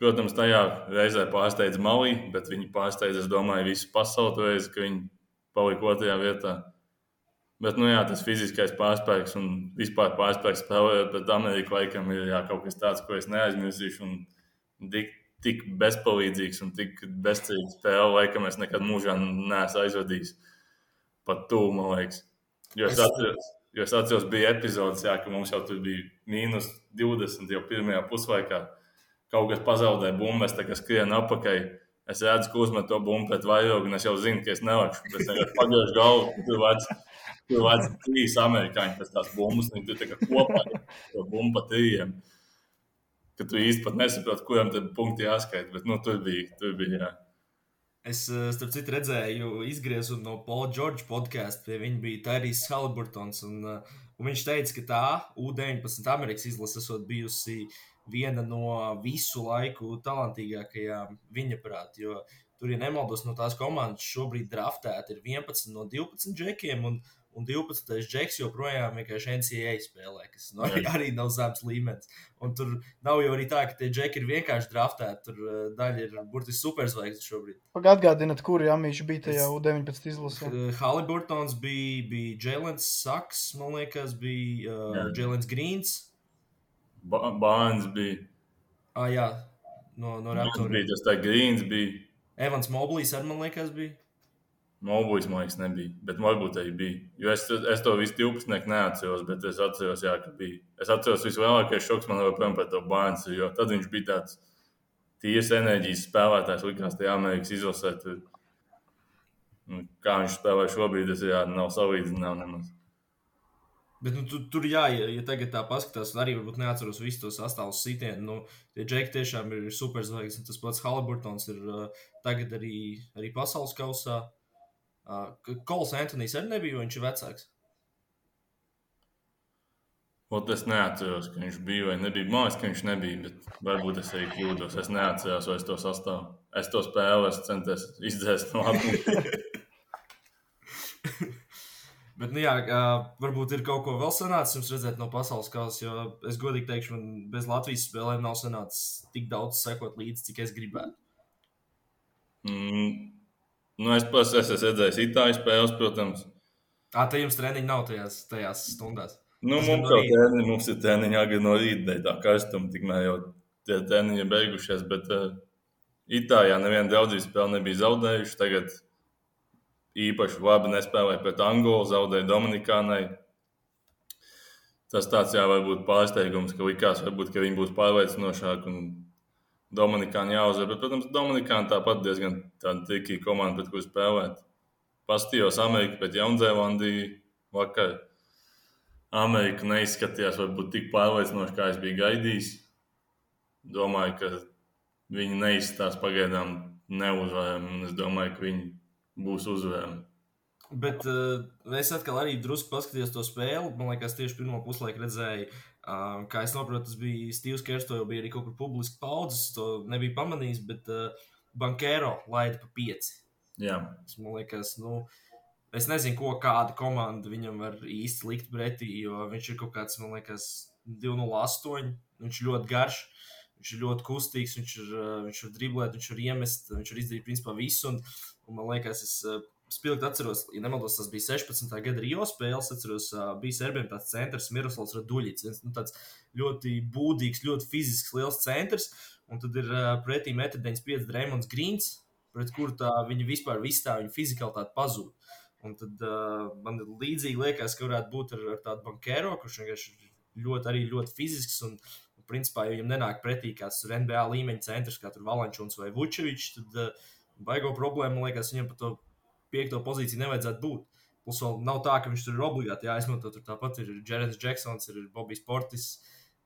Protams, tajā reizē pārsteidza Malī, bet viņi pārsteidza, es domāju, visu pasauli toreiz, ka viņi palika otrajā vietā. Bet, nu, jā, tas fiziskais pārspēks un vispār pārspēks spēlējot pret Ameriku laikam ir jā, kaut kas tāds, ko es neaizmirsīšu. Un tik, tik bezpalīdzīgs un tik bezcerīgs spēle, laikam es nekad mūžā neesmu aizvadījis pat tuvu, man liekas. Jo es atceros, jo es atceros bija epizodes, jā, ka mums jau tur bija mīnus 20 jau pirmajā puslaikā. Kaut kas pazaudēja bumbu, es tā kā skrienu apakaļ. Es redzu, ka uzmet to bumbu pret vairogu, un es jau zinu, ka es nevaru. Es vienkārši pagriežu galvu, tur vajag Tur vajag trīs amerikāņu pēc tās bumbas, un viņi tur kopā to bumbu pa trījiem. Ka tu pat nesaproti, kuram tad punkti jāskaita, bet nu, tur bija. Tur bija jā. Es, eh, starp citu, redzēju, izgriezu no Paula Čorģa podkāstu. Pie viņa bija Tērijs Haliburtons. Un, eh, un viņš teica, ka tā U-19 Amerikas izlase esot bijusi viena no visu laiku talantīgākajām viņa prāt. Jo tur, ja nemaldos, no tās komandas šobrīd draftēta ir 11 no 12 džekiem. Un, un 12. džeks joprojām vienkārši NCAA spēlē, kas nu, arī, arī nav zems līmenis. Un tur nav jau arī tā, ka tie džeki ir vienkārši draftēti. Tur uh, daļa ir burtiski superzvaigznes šobrīd. Atgādiniet, kur Jāmīši bija tajā U-19 izlasē. Uh, Haliburtons bija, bija Jēlens Saks, man liekas, bija uh, Jēlens Grīns. Ba Bāns bija. Ah, jā, no, no Raptoriem. Bija tas tā Grīns bija. Evans Moblijs arī, man liekas, bija. Mobuļs, man liekas, nebija. Bet varbūt arī bija. Jo es, es to visu 12. neatceros, bet es atceros, jā, ka bija. Es atceros, vislielākais šoks man joprojām par to bērnu, jo tad viņš bija tāds tīrs enerģijas spēlētājs, likās, tajā Amerikas izlasē. Tur, kā viņš spēlē šobrīd, tas jā, nav salīdzināms. Bet nu, tu, tur, jā, ja, ja tagad tā paskatās, arī varbūt neatceros visus tos astāvus sitienus. Nu, tie džeki tiešām ir superzvaigznes. Tas pats Haliburtons ir uh, tagad arī, arī pasaules kausā. Uh, Kols Antonius arī nebija, jo viņš ir vecāks. Ot, es neatceros, ka viņš bija vai nebija. Man liekas, ka viņš nebija, bet varbūt es arī kļūdos. Es neatceros, vai es to sastāvu. Es to spēlu, es centos izdzēst no atmiņas. Bet, nu, jā, varbūt ir kaut ko vēl sanācis jums redzēt no pasaules kausa, jo es godīgi teikšu, man bez Latvijas spēlēm nav sanācis tik daudz sekot līdzi, cik es gribētu. Mm, Nu, es pats esmu redzējis itāļu spēles, protams. Tā jums treniņi nav tajās, tajās stundās. Nu, mums, no treniņi, mums ir treniņi agri no rīta, tā karstuma, tikmēr jau tie treniņi ir beigušies. Bet uh, Itālijā neviena draudzības spēle nebija zaudējuši. Tagad īpaši labi nespēlēja pret Angolu, zaudēja Dominikānai. Tas tāds jā, varbūt pārsteigums, ka likās, varbūt, ka viņi būs pārliecinošāki un Dominikāna jāuzvar. Bet, protams, Dominikāna tāpat diezgan tāda trikīga komanda, pret kuru spēlēt. Pastījos Ameriku pret Jaunzēlandiju vakar. Amerika neizskatījās varbūt tik pārliecinoši, kā es biju gaidījis. Domāju, ka viņi neizstās pagaidām neuzvarami, un es domāju, ka viņi būs uzvarami. Bet uh, es atkal arī drusku paskatījos to spēli. Man liekas, tieši pirmo puslaiku redzēju Uh, kā es saprotu, tas bija Steve's Kers, to jau bija arī kaut kur publiski paudzes, to nebija pamanījis, bet uh, Bankero laida pa pieci. Jā. Tas, man liekas, nu, es nezinu, ko kāda komanda viņam var īsti likt pretī, jo viņš ir kaut kāds, man liekas, 208, viņš ir ļoti garš. Viņš ir ļoti kustīgs, viņš, ir, viņš var driblēt, viņš var iemest, viņš var izdarīt principā visu. Un, un man liekas, es spilgti atceros, ja nemaldos, tas bija 16. gada Rio spēles. Atceros, bija Serbijam tāds centrs, Miroslavs Raduļits. Viens nu, tāds ļoti būdīgs, ļoti fizisks, liels centrs. Un tad ir pretī 1,95 m Dreamlands Grīns, pret kuru tā viņa vispār viss tā viņa fizikalitāte pazūd. Un tad uh, man līdzīgi liekas, ka varētu būt ar, ar tādu bankēro, kurš vienkārši ļoti, arī ļoti fizisks. Un, principā, ja viņam nenāk pretī kāds NBA līmeņa centrs, kā Valančuns vai Vučevičs, tad uh, baigo problēmu, man liekas, viņam par to piekto pozīciju nevajadzētu būt. Plus vēl nav tā, ka viņš tur ir obligāti jāizmanto. Tur tāpat ir Jerens Džeksons, ir Bobijs Portis,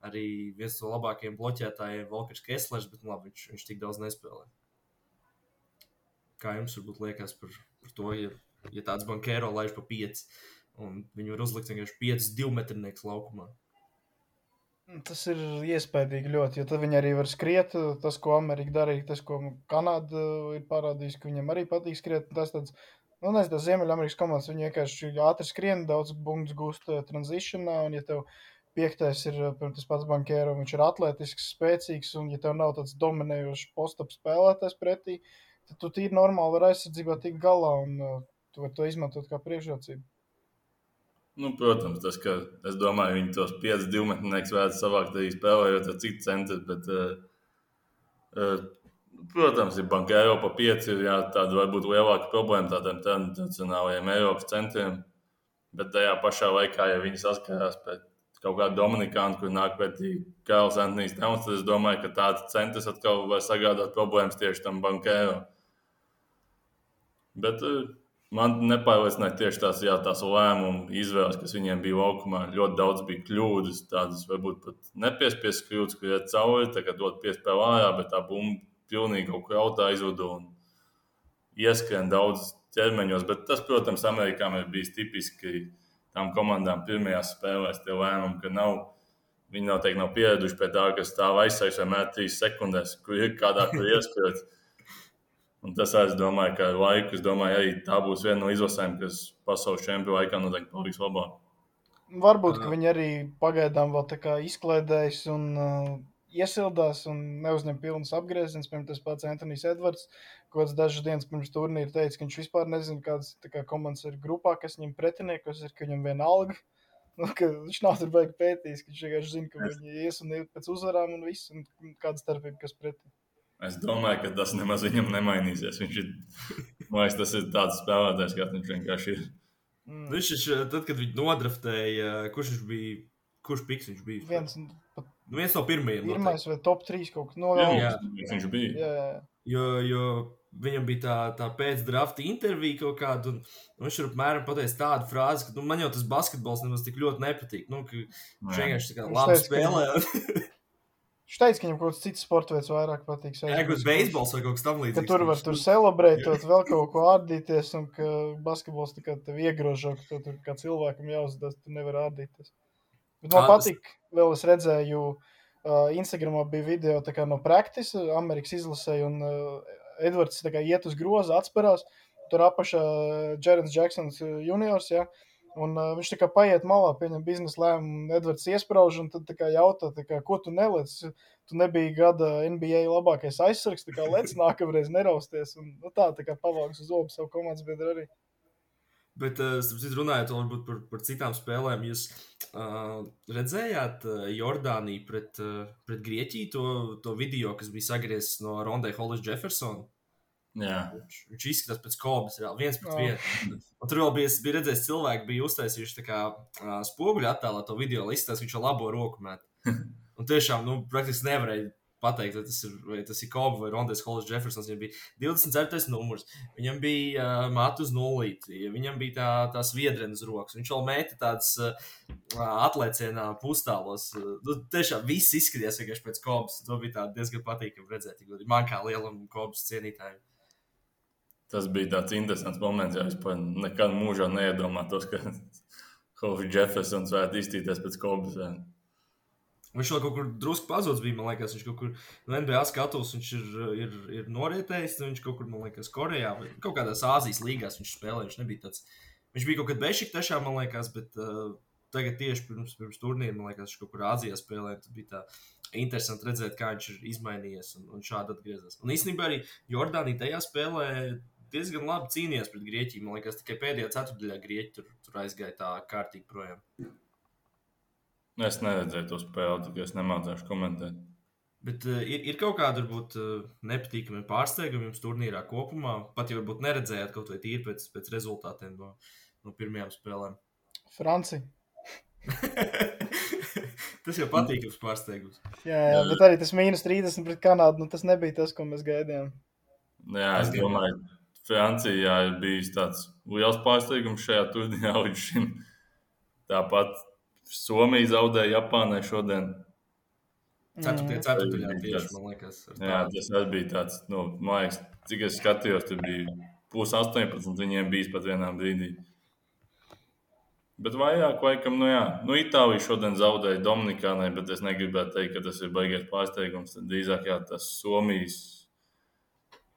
arī viens no labākajiem bloķētājiem, Volkers Kesslers, bet nu, labi, viņš, viņš tik daudz nespēlē. Kā jums varbūt liekas par, par to, ja, ja tāds bankēro laiž pa pieci, un viņi var uzlikt vienkārši piecus divmetrnieks laukumā? Tas ir iespaidīgi ļoti, jo tad viņi arī var skriet. Tas, ko Amerika darīja, tas, ko Kanāda ir parādījusi, ka viņiem arī patīk skriet. Tas tāds, nu, nezinu, tas Ziemeļamerikas komandas, viņi vienkārši ātri skrien, daudz punktus gūst tranzīšanā, un ja tev piektais ir piemēram, tas pats bankēro, viņš ir atletisks, spēcīgs, un ja tev nav tāds dominējošs postap spēlētājs pretī, tad tu tīri normāli vari aizsardzībā tikt galā, un uh, tu vari to izmantot kā priekšrocību. Nu, protams, tas, ka es domāju, viņi tos piecus divmetniekus vērts savākt arī spēlējot ar citu centru, bet, uh, uh, protams, ir banka Eiropa pieci, ir jā, tāda varbūt lielāka problēma tādiem tradicionālajiem Eiropas centriem, bet tajā pašā laikā, ja viņi saskarās pēc kaut kāda Dominikāna, kur nāk pretī Kāls Antonius Towns, tad es domāju, ka tāds centrs atkal var sagādāt problēmas tieši tam bankēram. Bet uh, man nepārliecināja tieši tās, jā, tās lēmumu izvēles, kas viņiem bija laukumā. Ļoti daudz bija kļūdas, tādas varbūt pat nepiespiestas kļūdas, kur iet cauri, tagad dot piespēlē ārā, bet tā bumba pilnīgi kaut kur autā izvuda un ieskrien daudz ķermeņos. Bet tas, protams, Amerikām ir bijis tipiski tām komandām pirmajās spēlēs, tie lēmumi, ka nav. Viņi noteikti nav pieraduši pie tā, ka stāv aizsargs vienmēr trīs sekundēs, kur ir kādā tur ieskrīt. Un tas, es domāju, ka ar laiku, es domāju, arī tā būs viena no izlasēm, kas pasaules čempionu laikā noteikti paliks labāk. Varbūt, ka viņi arī pagaidām vēl tā kā izklaidējas un uh, iesildās un neuzņem pilnas apgrieziens. Piemēram, tas pats Antonius Edvards, kurš dažas dienas pirms turnīra teica, ka viņš vispār nezina, kādas kā, komandas ir grupā, kas viņam pretiniekos ir, ka viņam viena alga. Nu, viņš nav tur baigi pētījis, ka viņš vienkārši zina, ka viņi ies un iet pēc uzvarām un viss, un kāda starpība, kas pretī. Es domāju, ka tas nemaz viņam nemainīsies. Viņš ir, man liekas, tas ir tāds spēlētājs, kāds viņš vienkārši ir. Mm. Viņš ir, tad, kad viņi nodraftēja, kurš viņš bija, kurš piks viņš bija? Viens, pat Nu, viens no pirmajiem. Pirmais vai top 3 kaut kas no jā, jā. Viņš bija. Jā, jā. Jo, jo viņam bija tā, tā pēcdrafta intervija kaut kāda, un, un viņš ir apmēram pateicis tādu frāzi, ka nu, man jau tas basketbols nemaz tik ļoti nepatīk. Nu, viņš vienkārši tā kā labi spēlē. Viņš teica, ka viņam kaut kāds cits sports veids vairāk patīk. Jā, kaut kāds beisbols vai kaut kas tamlīdzīgs. Ka tur var tur celebrētot, vēl kaut ko ārdīties, un ka basketbols tikai tev iegrožo, ka tur kā cilvēkam jāuzdod, tu nevar ārdīties. Bet man patīk, vēl es redzēju, uh, Instagramā bija video no praktikas, Amerikas izlasē, un uh, Edvards iet uz groza, atspērās. Tur apakšā Jērens Džeksons juniors. Ja? Un, uh, viņš tā kā paiet malā, pieņem biznesa lēmumu, Edvards iesprāž un tad kā, jautā, kā, ko tu neliec. Tu nebija gada NBA labākais aizsargs, tā kā lec nākamreiz nerausties. Un, nu, tā, tā kā pavāks uz obu savu komandas biedru arī. Bet, uh, runājot par, par citām spēlēm, jūs uh, redzējāt uh, Jordāniju pret, uh, pret Grieķiju to, to video, kas bija sagriezts no Rondeja Hollis Jeffersona. Viņš, viņš izskatās pēc kobas, reāli viens pret vienu. Un tur vēl bija, bija redzējis, cilvēki bija uztaisījuši kā, uh, spoguļu attēlā to video, lai izstāsta, viņš ar labo roku met. Un tiešām, nu, praktiski nevarēja pateikt, vai tas ir, vai tas ir Kobe vai Rondes Hollis Jeffersons. Viņam bija 24. numurs, viņam bija uh, matu uz nulīti, viņam bija tā, tās viedrenes rokas. Viņš vēl mēta tādas uh, atlēcienā pustālos. Nu, tiešām viss izskatījās vienkārši pēc Kobas. To bija diezgan patīkami redzēt. Man kā lielam Kobas cienītājam. Tas bija tāds interesants moments, ja es nekad mūžā neiedomājos, ka Hovis Jeffersons varētu iztīties pēc Kobas. Viņš vēl kaut kur drusku pazudis. Bija, man liekas, viņš kaut kur no NBA skatos, viņš ir, ir, ir norietējis. Viņš kaut kur, man liekas, Korejā vai kaut kādās Āzijas līgās viņš spēlēja. Viņš nebija tāds. Viņš bija kaut kad tešā, man liekas, bet uh, tagad tieši pirms, pirms turnīra, man liekas, viņš kaut kur Āzijā spēlēja. Tas bija tā interesanti redzēt, kā viņš ir izmainījies un, un šādi atgriezies. Un īstenībā arī Jordānija tajā spēlē diezgan labi cīnījās pret Grieķiju. Man liekas, tikai pēdējā ceturdaļā Grieķi tur, tur aizgāja tā kārtīgi projām. Es neredzēju to spēli, tikai es nemācīšu komentēt. Bet uh, ir, ir kaut kāda varbūt uh, nepatīkama pārsteiguma jums turnīrā kopumā. Pat ja varbūt neredzējāt kaut vai tīri pēc, pēc rezultātiem no, no pirmajām spēlēm. Francija. tas jau patīkams pārsteigums. Jā, jā, bet arī tas mīnus 30 pret Kanādu, nu, tas nebija tas, ko mēs gaidījām. Jā, es domāju, Francijā ir bijis tāds liels pārsteigums šajā turnīrā līdz šim. Tāpat Somija zaudēja Japānai šodien. Ceturtajā, ceturtajā tieši, man liekas. Jā, tas arī bija tāds, nu, man liekas, cik es skatījos, tur bija pus 18, viņiem bijis pat vienā brīdī. Bet vairāk, laikam, nu jā, nu Itālija šodien zaudēja Dominikānai, bet es negribētu teikt, ka tas ir baigais pārsteigums. Tad drīzāk, jā, tas Somijas.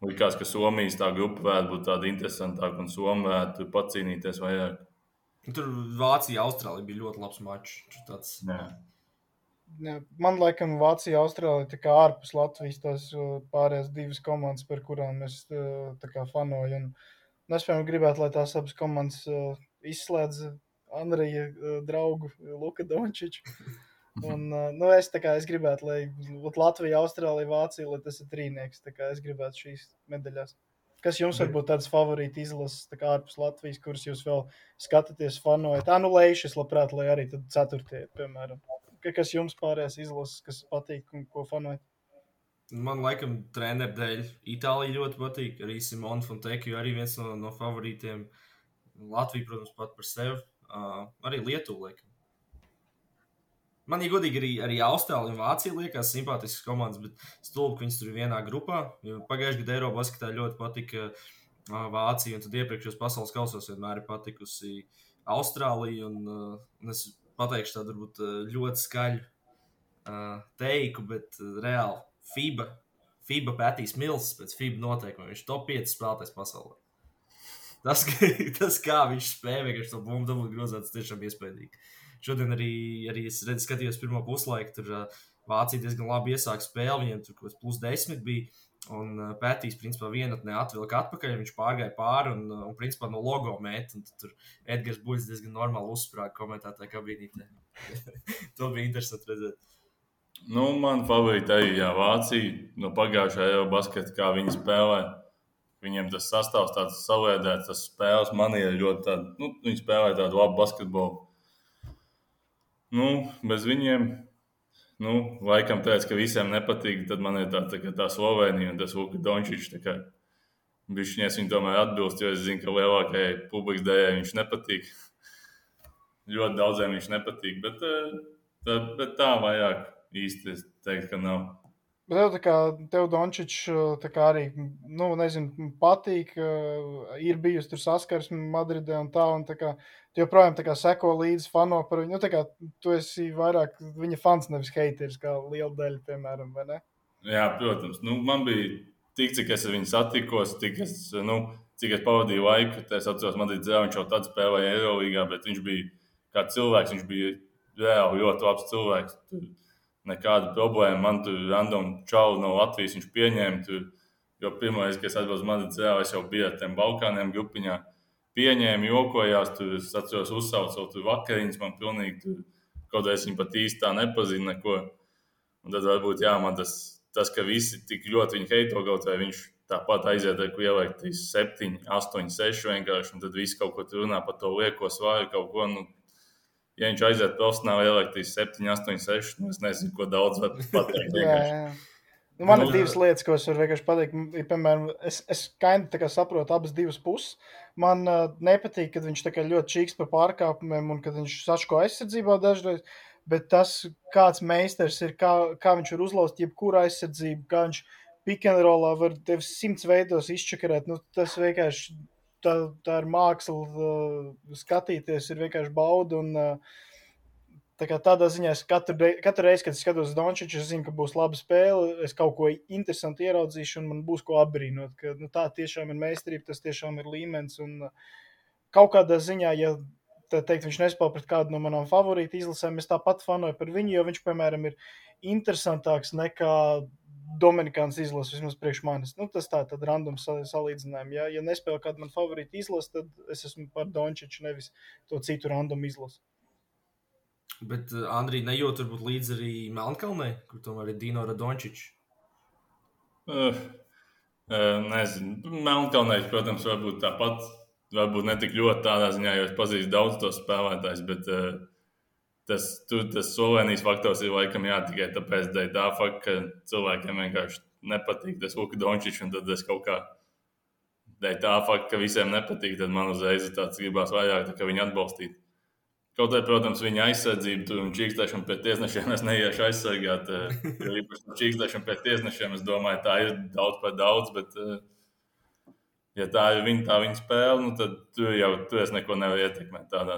Likās, ka Somijas tā grupa varētu būt tāda interesantāka un Somija varētu pacīnīties vairāk. Tur Vācija, Austrālija bija ļoti labs mačs. Tāds... Jā, man liekas, Vācija, Austrālija tā kā ārpus Latvijas tās pārējās divas komandas, par kurām es fanoju. Un, un es piemēram gribētu, lai tās abas komandas izslēdz Andrija draugu Luka Dončiču. Un, nu, es, kā, es gribētu, lai Latvija, Austrālija, Vācija, lai tas ir trīnieks. Es gribētu šīs medaļas. Kas jums varbūt tādas favorīti izlases tā ārpus Latvijas, kuras jūs vēl skatāties, fanojat? Tā nu lēšas, labprāt, lai arī tad ceturtie, piemēram. Kas jums pārējās izlases, kas patīk un ko fanojat? Man laikam, treneru dēļ Itālija ļoti patīk. Arī Simona Fonteki, arī viens no, no favorītiem. Latvija, protams, pat par sevi. Uh, arī Lietuva, laikam. Man ir godīgi arī, arī Austrālija un Vācija liekas simpātiskas komandas, bet stulbi, ka viņas tur ir vienā grupā. Pagājušajā gadā Eiropā basketā ļoti patika uh, Vācija, un tad iepriekšējos pasaules kausos vienmēr ir patikusi Austrālija. Un, uh, un es pateikšu tādu varbūt ļoti skaļu uh, teiku, bet uh, reāli FIBA, FIBA pētīs Mills pēc FIBA noteikumiem. Viņš ir top 5 spēlētājs pasaulē. Tas, tas kā viņš spēja vienkārši to bumbu dabūt grozā, tas tiešām iespaidīgi. Šodien arī, arī es redzu, skatījos pirmo puslaiku. Tur Vācija diezgan labi iesāka spēli. Viņiem tur kaut kas plus desmit bija. Un pētījis, principā, vienotnē atvilka atpakaļ. Viņš pārgāja pāri un, un principā, no logo meta. Tur Edgars Buļs diezgan normāli uzsprāga komentētāju kabinītē. to bija interesanti redzēt. Nu, man favorīta arī jā, Vācija. No pagājušā jau basketā, kā viņi spēlē. Viņiem tas sastāvs tāds savādāks, tas spēles manija ļoti tāda. Nu, viņi spēlē tādu labu basketbolu. Nu, bez viņiem, nu, laikam tāds, ka visiem nepatīk, tad man ir tā, tā, tā Slovenija un tas Luka Dončičs. Bišķiņas viņa tomēr atbilst, jo es zinu, ka lielākajai publikas daļai viņš nepatīk. Ļoti daudziem viņš nepatīk, bet eh, bet tā vajag īsti teikt, ka nav. Bet tev, kā, tev Dončičs, arī, nu, nezinu, patīk, ir bijusi tur saskarsme Madridē un tā, un tā kā, tu joprojām tā kā seko līdzi fano par viņu, nu, tā kā tu esi vairāk viņa fans, nevis heiteris, kā liela daļa, piemēram, vai ne? Jā, protams, nu, man bija tik, cik es ar viņu satikos, tik es, nu, cik es pavadīju laiku, tad es atceros, Madridā viņš jau tad spēlēja Eiroligā, bet viņš bija kā cilvēks, viņš bija reāli ļoti labs cilvēks. Tur, nekāda problēma. Man tur random čau no Latvijas viņš pieņēma. Tur, jo pirmā reize, kad es atbraucu Madridē, es jau biju ar tiem Balkāniem grupiņā. Pieņēma, jokojās, tur es atceros, uzsaucu tur vakariņas. Man pilnīgi tur kaut kā es viņu pat īsti tā nepazinu. Neko. Un tad varbūt jā, man tas, tas, ka visi tik ļoti viņu heito, kaut vai viņš tāpat aiziet ar ielikt 7, 8, 6 vienkārši. Un tad viss kaut ko tur runā par to lieko svāru, kaut ko. Nu, ja viņš aiziet profesionāli, ieliktīs 7, 8, 6. Nu, es nezinu, ko daudz var pateikt. jā, jā. Nu, man ir divas lietas, ko es varu vienkārši pateikt. Piemēram, es, es kaini saprotu abas divas puses. Man uh, nepatīk, kad viņš ļoti čīks par pārkāpumiem un kad viņš saško aizsardzībā dažreiz. Bet tas, kāds meistars ir, kā, kā viņš var uzlauzt jebkuru aizsardzību, kā viņš pikantrolā var tevi simts veidos izčakarēt, nu, tas vienkārši tā, tā ir māksla, uh, skatīties, ir vienkārši bauda. Un, uh, Tā kā tādā ziņā es katru, katru reizi, kad skatos Dončiču, es zinu, ka būs laba spēle, es kaut ko interesantu ieraudzīšu, un man būs ko apbrīnot. Ka, nu, tā tiešām ir meistarība, tas tiešām ir līmenis. Un kaut kādā ziņā, ja teikt, viņš nespēlē pret kādu no manām favorītu izlasēm, es tāpat fanoju par viņu, jo viņš, piemēram, ir interesantāks nekā Dominikāns izlases, vismaz priekš manis. Nu, tas tā tad random salīdzinājumi. Ja, ja nespēlē kādu man favorītu izlasi, tad es esmu par Dončiču, nevis to citu random izlasi. Bet uh, Andrija nejūt varbūt līdzi arī Melnkalnē, kur tomēr ir Dino Radončičs. Uh, uh, nezinu. Melnkalnē, protams, varbūt tāpat. Varbūt ne tik ļoti tādā ziņā, jo es pazīstu daudz tos spēlētājus, bet uh, tas, tu, tas Slovenijas faktors ir laikam jā, tikai tāpēc, tā fakta, ka cilvēkiem vienkārši nepatīk tas Luka Dončičs, un tad es kaut kā dēļ tā fakta, ka visiem nepatīk, tad man uzreiz tāds gribās vairāk viņu atbalstīt. Kaut arī, protams, viņa aizsardzība un čīkstēšana pret tiesnešiem es neiešu aizsargāt. Eh, īpaši čīkstēšana pret tiesnešiem, es domāju, tā ir daudz par daudz. Bet, eh, ja tā ir viņa, tā viņa spēle, nu, tad tu jau tu neko nevari ietekmēt tādā